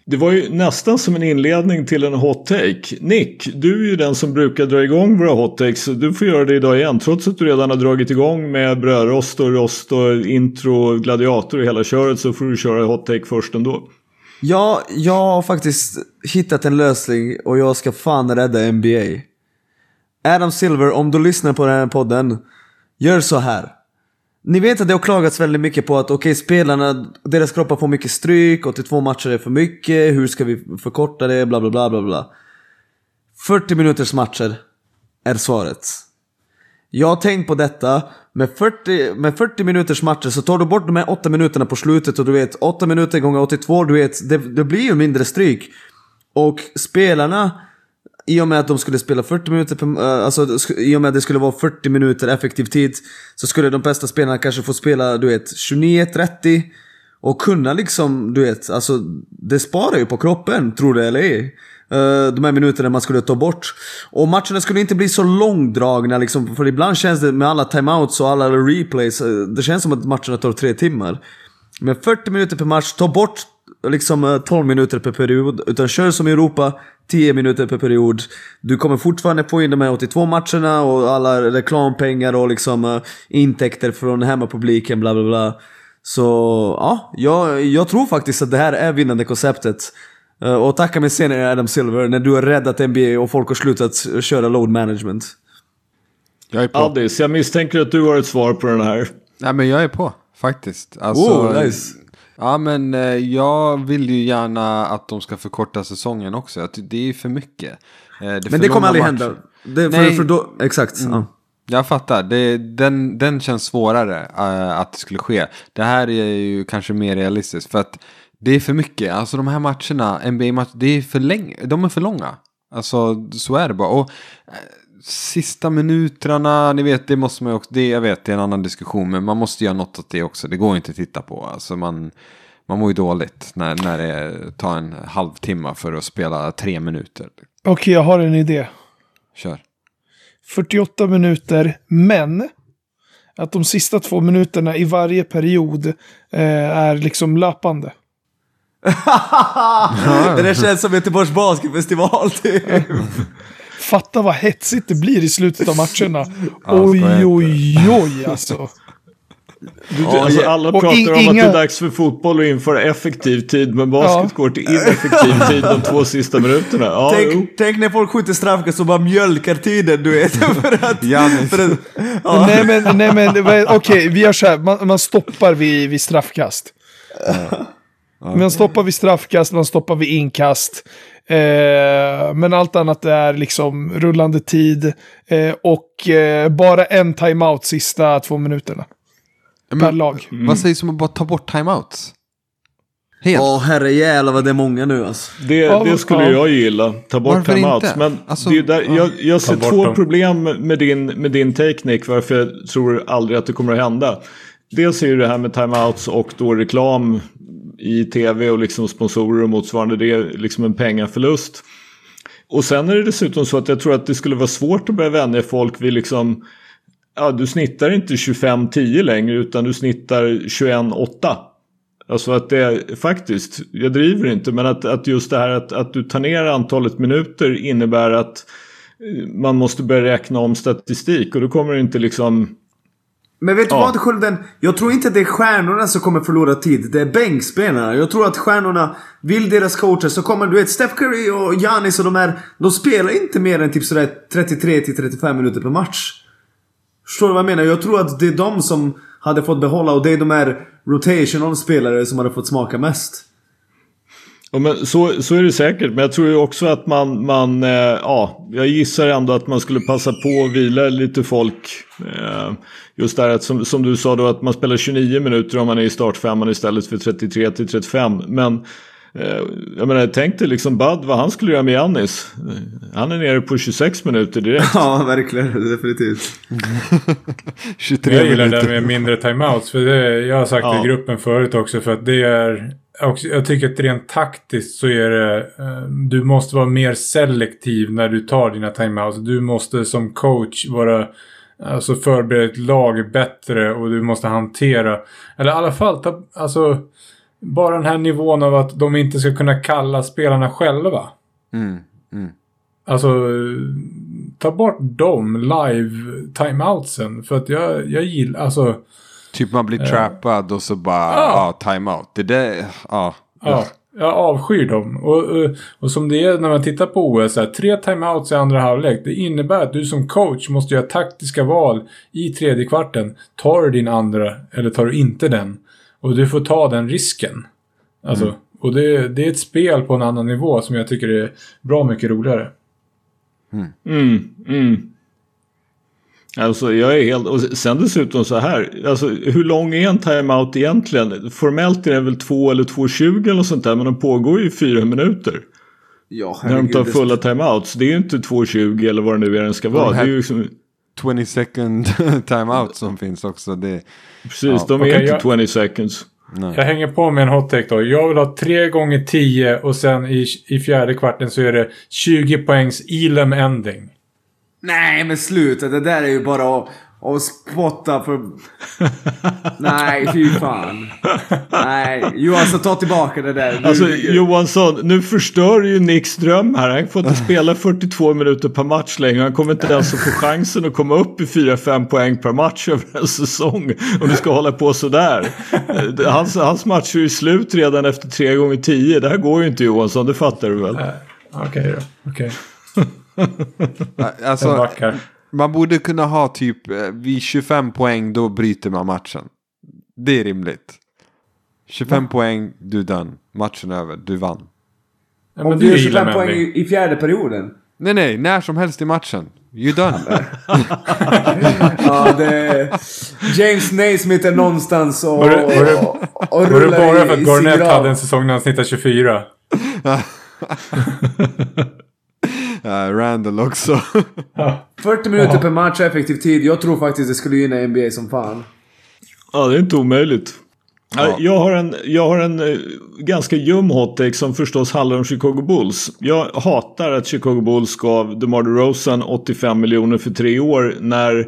Det var ju nästan som en inledning till en hot take. Nick, du är ju den som brukar dra igång våra hot takes. så Du får göra det idag igen. Trots att du redan har dragit igång med brödrost och rost och intro, gladiator och hela köret så får du köra hot take först ändå. Ja, jag har faktiskt hittat en lösning och jag ska fan rädda NBA. Adam Silver, om du lyssnar på den här podden, gör så här. Ni vet att det har klagats väldigt mycket på att okej, spelarna, deras kroppar får mycket stryk, 82 matcher är för mycket, hur ska vi förkorta det, bla bla bla bla bla. 40 minuters matcher är svaret. Jag har tänkt på detta. Med 40, med 40 minuters matcher så tar du bort de här 8 minuterna på slutet och du vet 8 minuter gånger 82, du vet det, det blir ju mindre stryk. Och spelarna, i och med att de skulle spela 40 minuter per, eh, alltså i och med att det skulle vara 40 minuter effektiv tid så skulle de bästa spelarna kanske få spela, du vet, 29-30 och kunna liksom, du vet, alltså det sparar ju på kroppen, tror det eller ej. Eh, de här minuterna man skulle ta bort. Och matcherna skulle inte bli så långdragna liksom, för ibland känns det med alla timeouts och alla replays, eh, det känns som att matcherna tar tre timmar. Men 40 minuter per match, ta bort liksom eh, 12 minuter per period, utan kör som i Europa, 10 minuter per period. Du kommer fortfarande få in de här 82 matcherna och alla reklampengar och liksom intäkter från hemmapubliken, bla bla bla. Så ja, jag, jag tror faktiskt att det här är vinnande konceptet. Eh, Och tacka mig senare Adam Silver när du har räddat NBA och folk har slutat köra load management. Jag är på. Addis, jag misstänker att du har ett svar på den här. Nej men jag är på faktiskt. Alltså, Oh, nice. Ja men eh, jag vill ju gärna att de ska förkorta säsongen också. Att Det är ju för mycket. Eh, det är för Men det kommer aldrig matcher. hända. Det, för, Nej. för då, exakt. Ja. Jag fattar, det, den, den känns svårare eh, att det skulle ske. Det här är ju kanske mer realistiskt för att det är för mycket. Alltså de här matcherna, NBA-matcher, det är för länge, de är för långa. Alltså så är det bara. Och eh, sista minuterna, ni vet, det måste man ju också, det, jag vet, det är en annan diskussion, men man måste göra något åt det också. Det går inte att titta på. Alltså man, man mår ju dåligt när, när det tar en halvtimme för att spela tre minuter. Okej, jag har en idé. Kör. 48 minuter, men att de sista två minuterna i varje period eh, är liksom löpande. det där känns som Göteborgs basketfestival typ. Fatta vad hetsigt det blir i slutet av matcherna. Ja, oj, oj, oj alltså. Du, alltså, ja. alla pratar in- om att inga- det är dags för fotboll att införa effektiv tid, men basket Ja. går till ineffektiv tid de två sista minuterna. Ja. Tänk, tänk när folk skjuter straffkast och bara mjölkar tiden du vet. för att, för att, ja. Nej men, nej, men okej, vi gör så här. Man, man stoppar vid, vid straffkast. Man stoppar vid straffkast, man stoppar vid inkast. Eh, men allt annat är liksom rullande tid. Eh, och eh, bara en timeout sista två minuterna. Men, Per lag. Vad sägs om att bara ta bort timeouts? Helt. Åh herre jävlar vad det är många nu alltså. Det, Ja, det skulle ja. jag gilla. Ta bort Varför timeouts. inte? Men Alltså, det är där, jag, jag ser två dem. problem med din, med din teknik. Varför jag tror aldrig att det kommer att hända. Dels är ju det här med timeouts och då reklam i tv och liksom sponsorer och motsvarande. Det är liksom en pengaförlust. Och sen är det dessutom så att jag tror att det skulle vara svårt att börja vänja folk vid liksom Ja, du snittar inte 25-10 längre utan du snittar 21-8. Alltså att det faktiskt, jag driver inte, men att, att just det här att, att du tar ner antalet minuter innebär att eh, man måste börja räkna om statistik och då kommer det inte liksom men vet du Ja. vad Skölden? Jag tror inte det är stjärnorna som kommer förlora tid. Det är bänkspelarna. Jag tror att stjärnorna vill deras coacher så kommer du vet Steph Curry och Giannis och de här. De spelar inte mer än typ sådär 33 till 35 minuter per match. Förstår du vad jag menar? Jag tror att det är de som hade fått behålla och det är de här rotational spelare som hade fått smaka mest. Ja, men så, så är det säkert, men jag tror ju också att man, man eh, ja, jag gissar ändå att man skulle passa på att vila lite folk. Eh, just där att som, som du sa då att man spelar 29 minuter om man är i startfemman istället för 33 till 35. Men jag menar, tänk dig liksom Bud vad han skulle göra med Giannis. Eh, Han är nere på 26 minuter direkt. Ja, verkligen. Definitivt. 23 Jag gillar det minuter. där med mindre timeouts. För det, jag har sagt det Ja. i gruppen förut också. För att det är... Jag tycker att rent taktiskt så är det... eh, du måste vara mer selektiv när du tar dina timeouts. Du måste som coach vara... Alltså förbereda ett lag bättre och du måste hantera... Eller i alla fall ta... Alltså... Bara den här nivån av att de inte ska kunna kalla spelarna själva. Mm, mm. Alltså, ta bort de live timeoutsen. För att jag, jag gillar, alltså, Typ man blir trappad och så bara, Ja. ja, time out. Det där, ja. ja, jag avskyr dem. Och, och, och som det är när man tittar på OS, här, tre timeouts i andra halvlek. Det innebär att du som coach måste göra taktiska val i tredje kvarten. Tar du din andra eller tar du inte den? Och du får ta den risken. Alltså, och det, det är ett spel på en annan nivå som jag tycker är bra mycket roligare. Mm, mm. Alltså jag är helt, och sen dessutom så här, alltså hur lång är en timeout egentligen? Formellt är det väl 2 eller 2.20 eller sånt där men de pågår ju i fyra minuter. Ja, När de tar fulla timeouts. Det är ju inte 2.20 eller vad det nu är den ska vara. Det är ju liksom, 20 second time out som finns också. Det, precis, Ja, de är okej, inte jag- 20 seconds. Jag hänger på med en hot take då. Jag vill ha 3 gånger 10 och sen i, i fjärde kvarten så är det 20 poängs Elam ending. Nej men sluta, det där är ju bara att, att spotta för... Nej, fy fan. Nej, Johansson ta tillbaka det där. Nu- Alltså Johansson, nu förstör ju Nicks dröm här. Han får inte spela 42 minuter per match längre. Han kommer inte ens att få chansen att komma upp i 4-5 poäng per match över en säsong. Om du ska hålla på sådär. Eh, Hans, hans match är ju slut redan efter 3 gånger 10 Det här går ju inte Johansson, det fattar du väl? Okej då. Okej. Jag alltså, man borde kunna ha typ eh, vid 25 poäng då bryter man matchen. Det är rimligt. 25 poäng, du är done. Matchen är över, du vann. Ja, Om men du gör är 25 Elam poäng i, i fjärde perioden. Nej, nej, när som helst i matchen. You're done. Ja, det... James Naismith är någonstans och, Var det- var det- och, och Var det bara för att Garnett hade en säsong när han snittade 24? Uh, Randall också. 40 minuter per match effektiv tid. Jag tror faktiskt det skulle gynna NBA som fan. Ja, det är inte omöjligt. Ja. Jag har en, jag har en eh, ganska ljum hottake som förstås handlar om Chicago Bulls. Jag hatar att Chicago Bulls gav DeMar DeRozan 85 miljoner för tre år när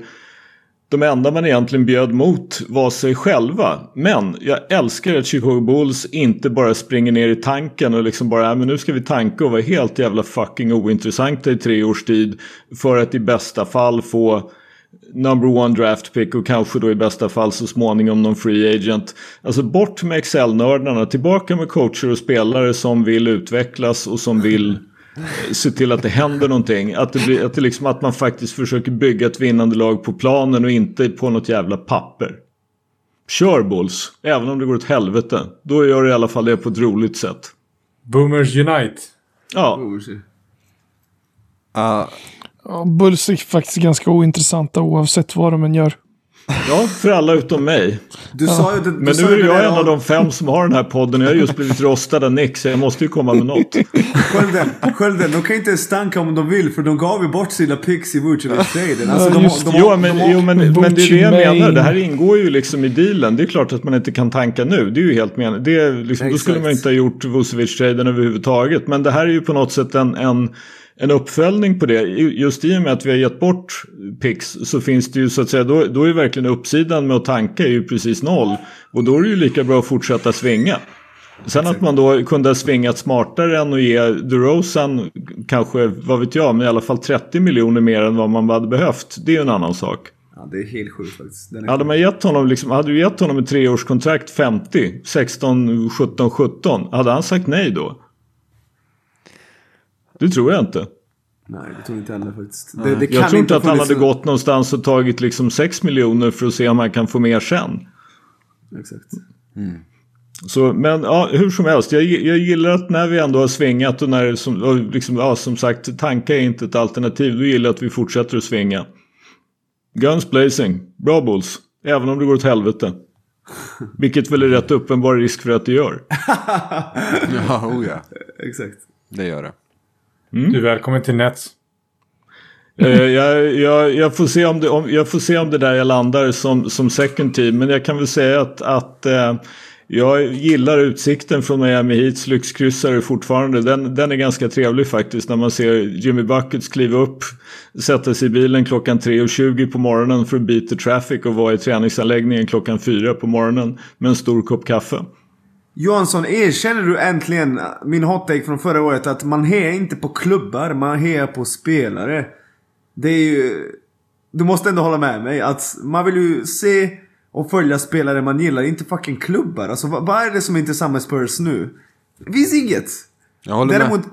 de enda man egentligen bjöd mot var sig själva. Men jag älskar att Chicago Bulls inte bara springer ner i tanken och liksom bara, "Ja, men nu ska vi tanka och vara helt jävla fucking ointressanta i tre års tid. För att i bästa fall få number one draft pick och kanske då i bästa fall så småningom någon free agent. Alltså bort med Excel-nördarna, tillbaka med coacher och spelare som vill utvecklas och som vill eh, se till att det händer någonting. Att, det blir, att, det liksom, att man faktiskt försöker bygga ett vinnande lag på planen och inte på något jävla papper. Kör Bulls, även om det går åt helvete. Då gör det i alla fall det på ett roligt sätt. Boomers Unite. Ja, Uh, Ja, Bulls är faktiskt ganska ointressanta oavsett vad de än gör. ja för alla utom mig. Du sa ju det, du Men nu är jag en av de fem som har den här podden. Jag har just blivit rostad av Nick så jag måste ju komma med något. Skölden, Skölden, de kan inte stanka om de vill för de gav ju bort sina picks i Vucevic-traden. Alltså, de, just de, Jo de, men, de, jo, men, men det är det jag menar. Det här ingår ju liksom i dealen. Det är klart att man inte kan tanka nu. Det är ju helt men det är liksom, Då skulle man inte ha gjort Vucevic-traden överhuvudtaget. Men det här är ju på något sätt en, en, en uppföljning på det. Just i och med att vi har gett bort pix så finns det ju så att säga, då, då är verkligen uppsidan med att tanka är ju precis noll. Och då är det ju lika bra att fortsätta svinga. Sen att man då kunde ha svingat smartare än att ge DeRozan kanske, vad vet jag, men i alla fall 30 miljoner mer än vad man hade behövt. Det är ju en annan sak. Ja, det är helt sjukt faktiskt. Den Hade man gett honom, liksom, hade du gett honom ett treårskontrakt 50, 16, 17, 17. Hade han sagt nej då? Det tror jag inte. Nej, det tror jag inte heller faktiskt. Det, det kan Jag tror inte att han hade en- gått någonstans och tagit liksom 6 miljoner för att se om han kan få mer sen. Exakt. Så, men ja, hur som helst, jag, jag gillar att när vi ändå har svingat och när som, och liksom, ja, som sagt tankar är inte ett alternativ. Då gillar jag att vi fortsätter att svinga. Guns blazing, bra Bulls. Även om det går åt helvete. Vilket väl är rätt uppenbar risk för att det gör. Ja, oh ja. Exakt. Det gör det. Du är välkommen till Nets. Eh, jag, jag, jag, får se om det, om, jag får se om det där jag landar som, som second team. Men jag kan väl säga att, att eh, jag gillar utsikten från Miami Heats lyxkryssare fortfarande. Den, den är ganska trevlig faktiskt när man ser Jimmy Buckets kliva upp, sätta sig i bilen klockan 3.20 på morgonen för att beat the traffic och vara i träningsanläggningen klockan 4 på morgonen med en stor kopp kaffe. Johansson, erkänner du äntligen min hot från förra året att man hejar inte på klubbar, man hejar på spelare? Det är ju... Du måste ändå hålla med mig att man vill ju se och följa spelare man gillar, inte fucking klubbar. Alltså vad, vad är det som inte är samma med Spurs nu? Det finns inget. Jag håller med. Däremot,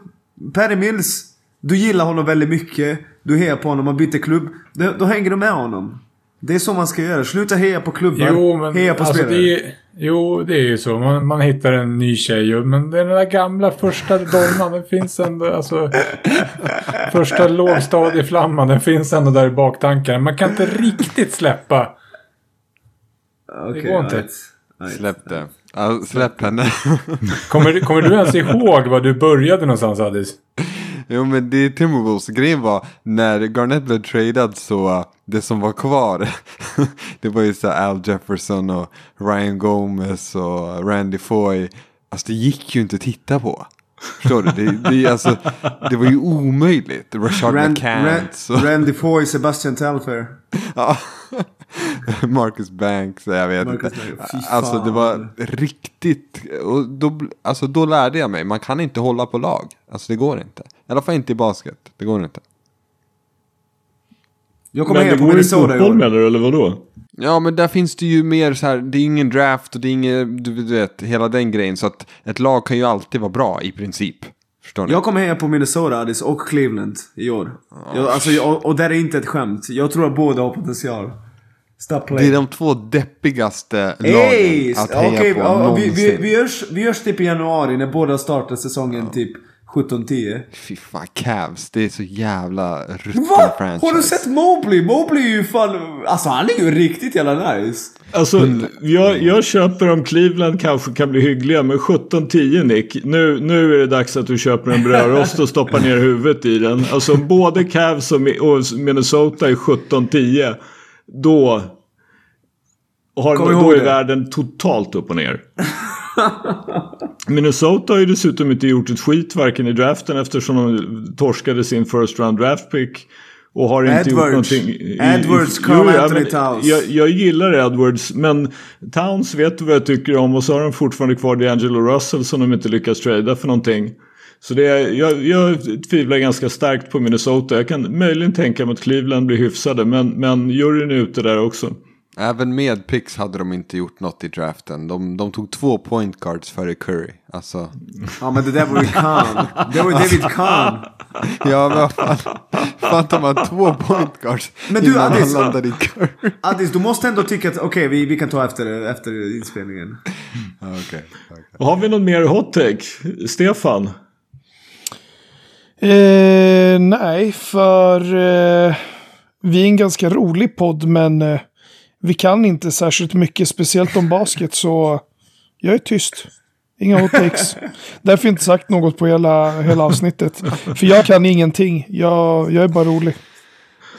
Perry Mills, du gillar honom väldigt mycket. Du hejar på honom, man byter klubb. Då, då hänger du med honom. Det är så man ska göra. Sluta heja på klubbar, Jo, men heja på alltså, spelare. det är, Jo, det är ju så. Man, man hittar en ny tjej. Men den där gamla första dolman, den finns ändå. Alltså, första lågstadieflamman, den finns ändå där i baktanken. Man kan inte riktigt släppa. Okej, går inte. right, right. Släpp det. Ja, släpp henne. Kommer, du- kommer du ens ihåg var du började någonstans, Addis? Jo men det är Timberwolves. Grejen var när Garnett blev tradad så uh, det som var kvar. det var ju så Al Jefferson och Ryan Gomez och Randy Foy. Alltså det gick ju inte att titta på. Förstår du? Det, det, alltså, det var ju omöjligt. Rashard Rand, McCants Rand, Randy Foy, Sebastian Telfair. ja. Marcus Banks, jag vet Marcus inte. Banks, Alltså det var riktigt, och då, alltså då lärde jag mig, man kan inte hålla på lag. Alltså det går inte. I alla fall inte i basket, det går inte. Jag kommer Men det heja på går i Minnesota i fotboll menar du, eller vadå? Ja men där finns det ju mer så här, det är ingen draft och det är inget, du vet, hela den grejen. Så att ett lag kan ju alltid vara bra i princip. Förstår ni? Jag kommer heja på Minnesota, Addis, och Cleveland i år. Jag, alltså, jag, och det är inte ett skämt. Jag tror att båda har potential. Stop det är playing. de två deppigaste Hey! lagen att heja Okej, på ja, vi, någonsin. vi, vi, görs, vi görs typ i januari när båda startar säsongen typ 17-10. Fy fan, Cavs, det är så jävla rutten Va? franchise. Har du sett Mobley? Mobley är ju fan... Alltså han är ju riktigt jävla nice. Alltså, jag, jag köper om Cleveland kanske kan bli hyggliga, men 17-10 Nick. Nu, nu är det dags att du köper en brödrost och stoppar ner huvudet i den. Alltså både Cavs och Minnesota är 17-10, då, har, Kom då är det. världen totalt upp och ner. Minnesota har ju dessutom inte gjort ett skit varken i draften eftersom de torskade sin first round draft pick. Och har inte gjort Edwards. någonting. i- Edwards, Carl ja, Anthony Towns. Jag, jag gillar Edwards, men Towns vet du vad jag tycker om och så har de fortfarande kvar D'Angelo Russell som de inte lyckas trada för någonting. Så det är, jag, jag tvivlar ganska starkt på Minnesota. Jag kan möjligen tänka mig att Cleveland blir hyfsade, men, men juryn är ute där också. Även med picks hade de inte gjort något i draften. De, de tog två point guards före Curry. Alltså, Ja men det där var ju Khan. Det var David Khan. ja men vad fan. Fan tar man två point guards Men du, innan han Addis, landade i Curry? Addis, du måste ändå tycka att okej, vi, vi kan ta efter, efter inspelningen. Okej. okej. Har vi någon mer hot take? Stefan? Eh, nej, för eh, vi är en ganska rolig podd, men eh, vi kan inte särskilt mycket, speciellt om basket, så jag är tyst. Inga hot takes. Därför inte sagt något på hela, hela avsnittet. För jag kan ingenting. Jag, jag är bara rolig.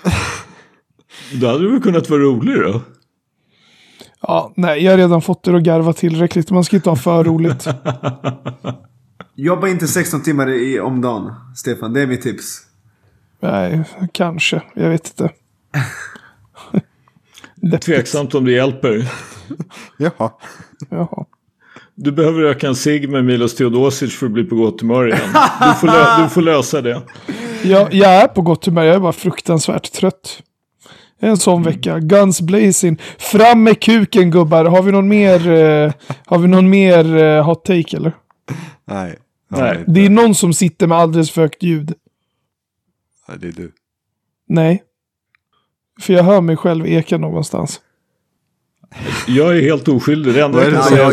Då hade du väl kunnat vara rolig då? Ja, nej, jag har redan fått er att garva tillräckligt. Man ska inte ha för roligt. Jobba inte 16 timmar i, om dagen, Stefan. Det är mitt tips. Nej, kanske. Jag vet inte. Tveksamt om det hjälper. Jaha. Jaha. Du behöver öka en cigg med Milos Teodosic för att bli på gott humör igen. Du får, lö- du får lösa det. Jag, jag är på gott humör, jag är bara fruktansvärt trött. En sån vecka. Guns blazing. Fram med kuken gubbar. Har vi någon mer, eh, har vi någon mer eh, hot take eller? Nej. Nej. Det är någon som sitter med alldeles för högt ljud. Nej, det är du. Nej. För jag hör mig själv eka någonstans. Jag är helt oskyldig. Det enda jag säga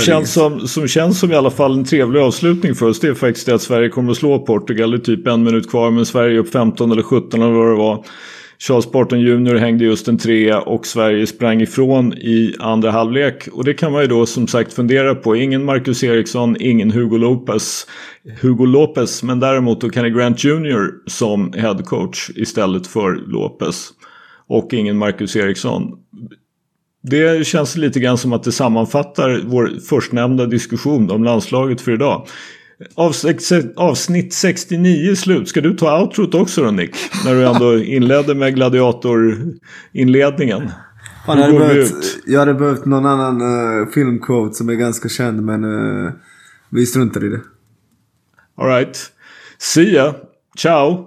känns som känns som i alla fall en trevlig avslutning för oss. Det är faktiskt det att Sverige kommer att slå Portugal. Det är typ en minut kvar men Sverige är upp 15 eller 17 eller vad det var. Charles Barton Jr hängde just en trea och Sverige sprang ifrån i andra halvlek. Och det kan man ju då som sagt fundera på. Ingen Marcus Eriksson, ingen Hugo Lopez. Hugo Lopez, men däremot då Kenny Grant Jr som head coach istället för Lopez. Och ingen Marcus Eriksson. Det känns lite grann som att det sammanfattar vår förstnämnda diskussion om landslaget för idag. Avsnitt, avsnitt 69 är slut. Ska du ta outrot också då Nick? När du ändå inledde med gladiatorinledningen. Fan, jag, hade behövt, jag hade behövt någon annan uh, filmquote som är ganska känd men uh, vi struntar i det. Alright. See ya. Ciao.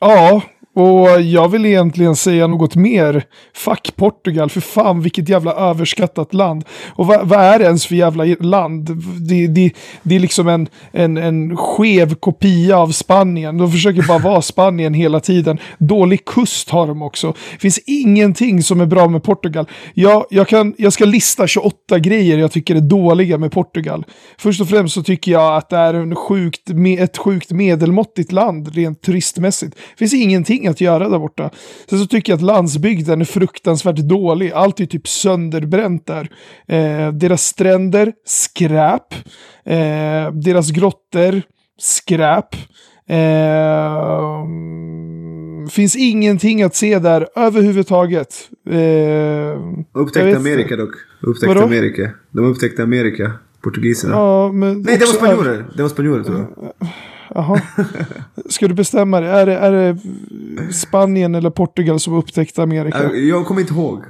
Ja, och jag vill egentligen säga något mer. Fuck Portugal, för fan vilket jävla överskattat land. Och vad, vad är det ens för jävla land? Det, det, det är liksom en, en, en skev kopia av Spanien. De försöker bara vara Spanien hela tiden. Dålig kust har de också. Det finns ingenting som är bra med Portugal. Jag, jag, kan, jag ska lista 28 grejer jag tycker är dåliga med Portugal. Först och främst så tycker jag att det är en sjukt, ett sjukt medelmåttigt land rent turistmässigt. Det finns ingenting att göra där borta. Sen så tycker jag att landsbygden är fruktansvärt dålig. Allt är typ sönderbränt där. Eh, deras stränder, skräp. Eh, deras grottor, skräp. Eh, finns ingenting att se där överhuvudtaget. Eh, Upptäckte Amerika dock. Upptäckte Vadå? Amerika. De upptäckte Amerika. Portugiserna. Ja, men Nej, det var spanjorer. Det var spanjorer tror jag. Jaha. Ska du bestämma dig? Är det, är det Spanien eller Portugal som upptäckte Amerika? Äh, Jag kommer inte ihåg.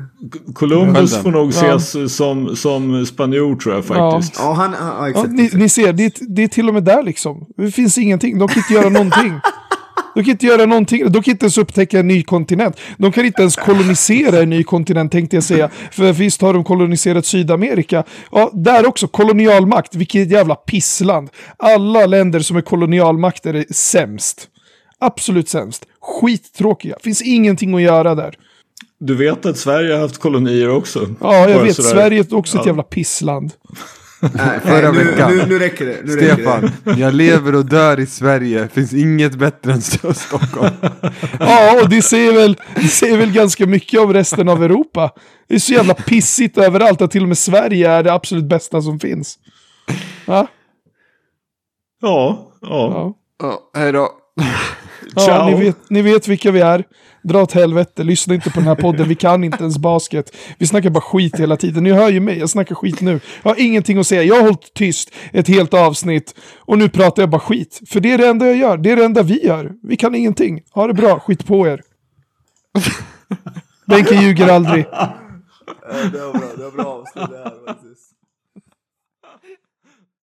Columbus får nog Ja. ses som, som spanjor tror jag faktiskt. Ja, han... Ja, Ja, exakt. ni, exakt. ni ser, det, är- det är till och med där liksom. Det finns ingenting. De kan inte göra någonting. De kan inte göra någonting. De kan inte ens upptäcka en ny kontinent. De kan inte ens kolonisera en ny kontinent tänkte jag säga. För visst har de koloniserat Sydamerika. Ja, där också. Kolonialmakt. Vilket jävla pissland. Alla länder som är kolonialmakter är sämst. Absolut sämst. Skittråkiga. Finns ingenting att göra där. Du vet att Sverige har haft kolonier också? Ja, jag Bara vet. sådär. Sverige är också ett Ja. jävla pissland. Nej, Förra nu, veckan. nu, nu räcker det. Nu räcker Stefan, det. jag lever och dör i Sverige. Finns inget bättre än Stockholm. Ja, och det säger, väl, det säger väl ganska mycket om resten av Europa. Det är så jävla pissigt överallt att till och med Sverige är det absolut bästa som finns. Ja, Ja, ja. ja. Ja, hej då. ja ni, vet, ni vet vilka vi är. Dra åt helvete, lyssna inte på den här podden. Vi kan inte ens basket. Vi snackar bara skit hela tiden. Ni hör ju mig, jag snackar skit nu. Jag har ingenting att säga. Jag har hållit tyst ett helt avsnitt. Och nu pratar jag bara skit. För det är det enda jag gör. Det är det enda vi gör. Vi kan ingenting. Ha det bra, skit på er. Benke ljuger aldrig. Det var bra, det var bra avslut det här faktiskt.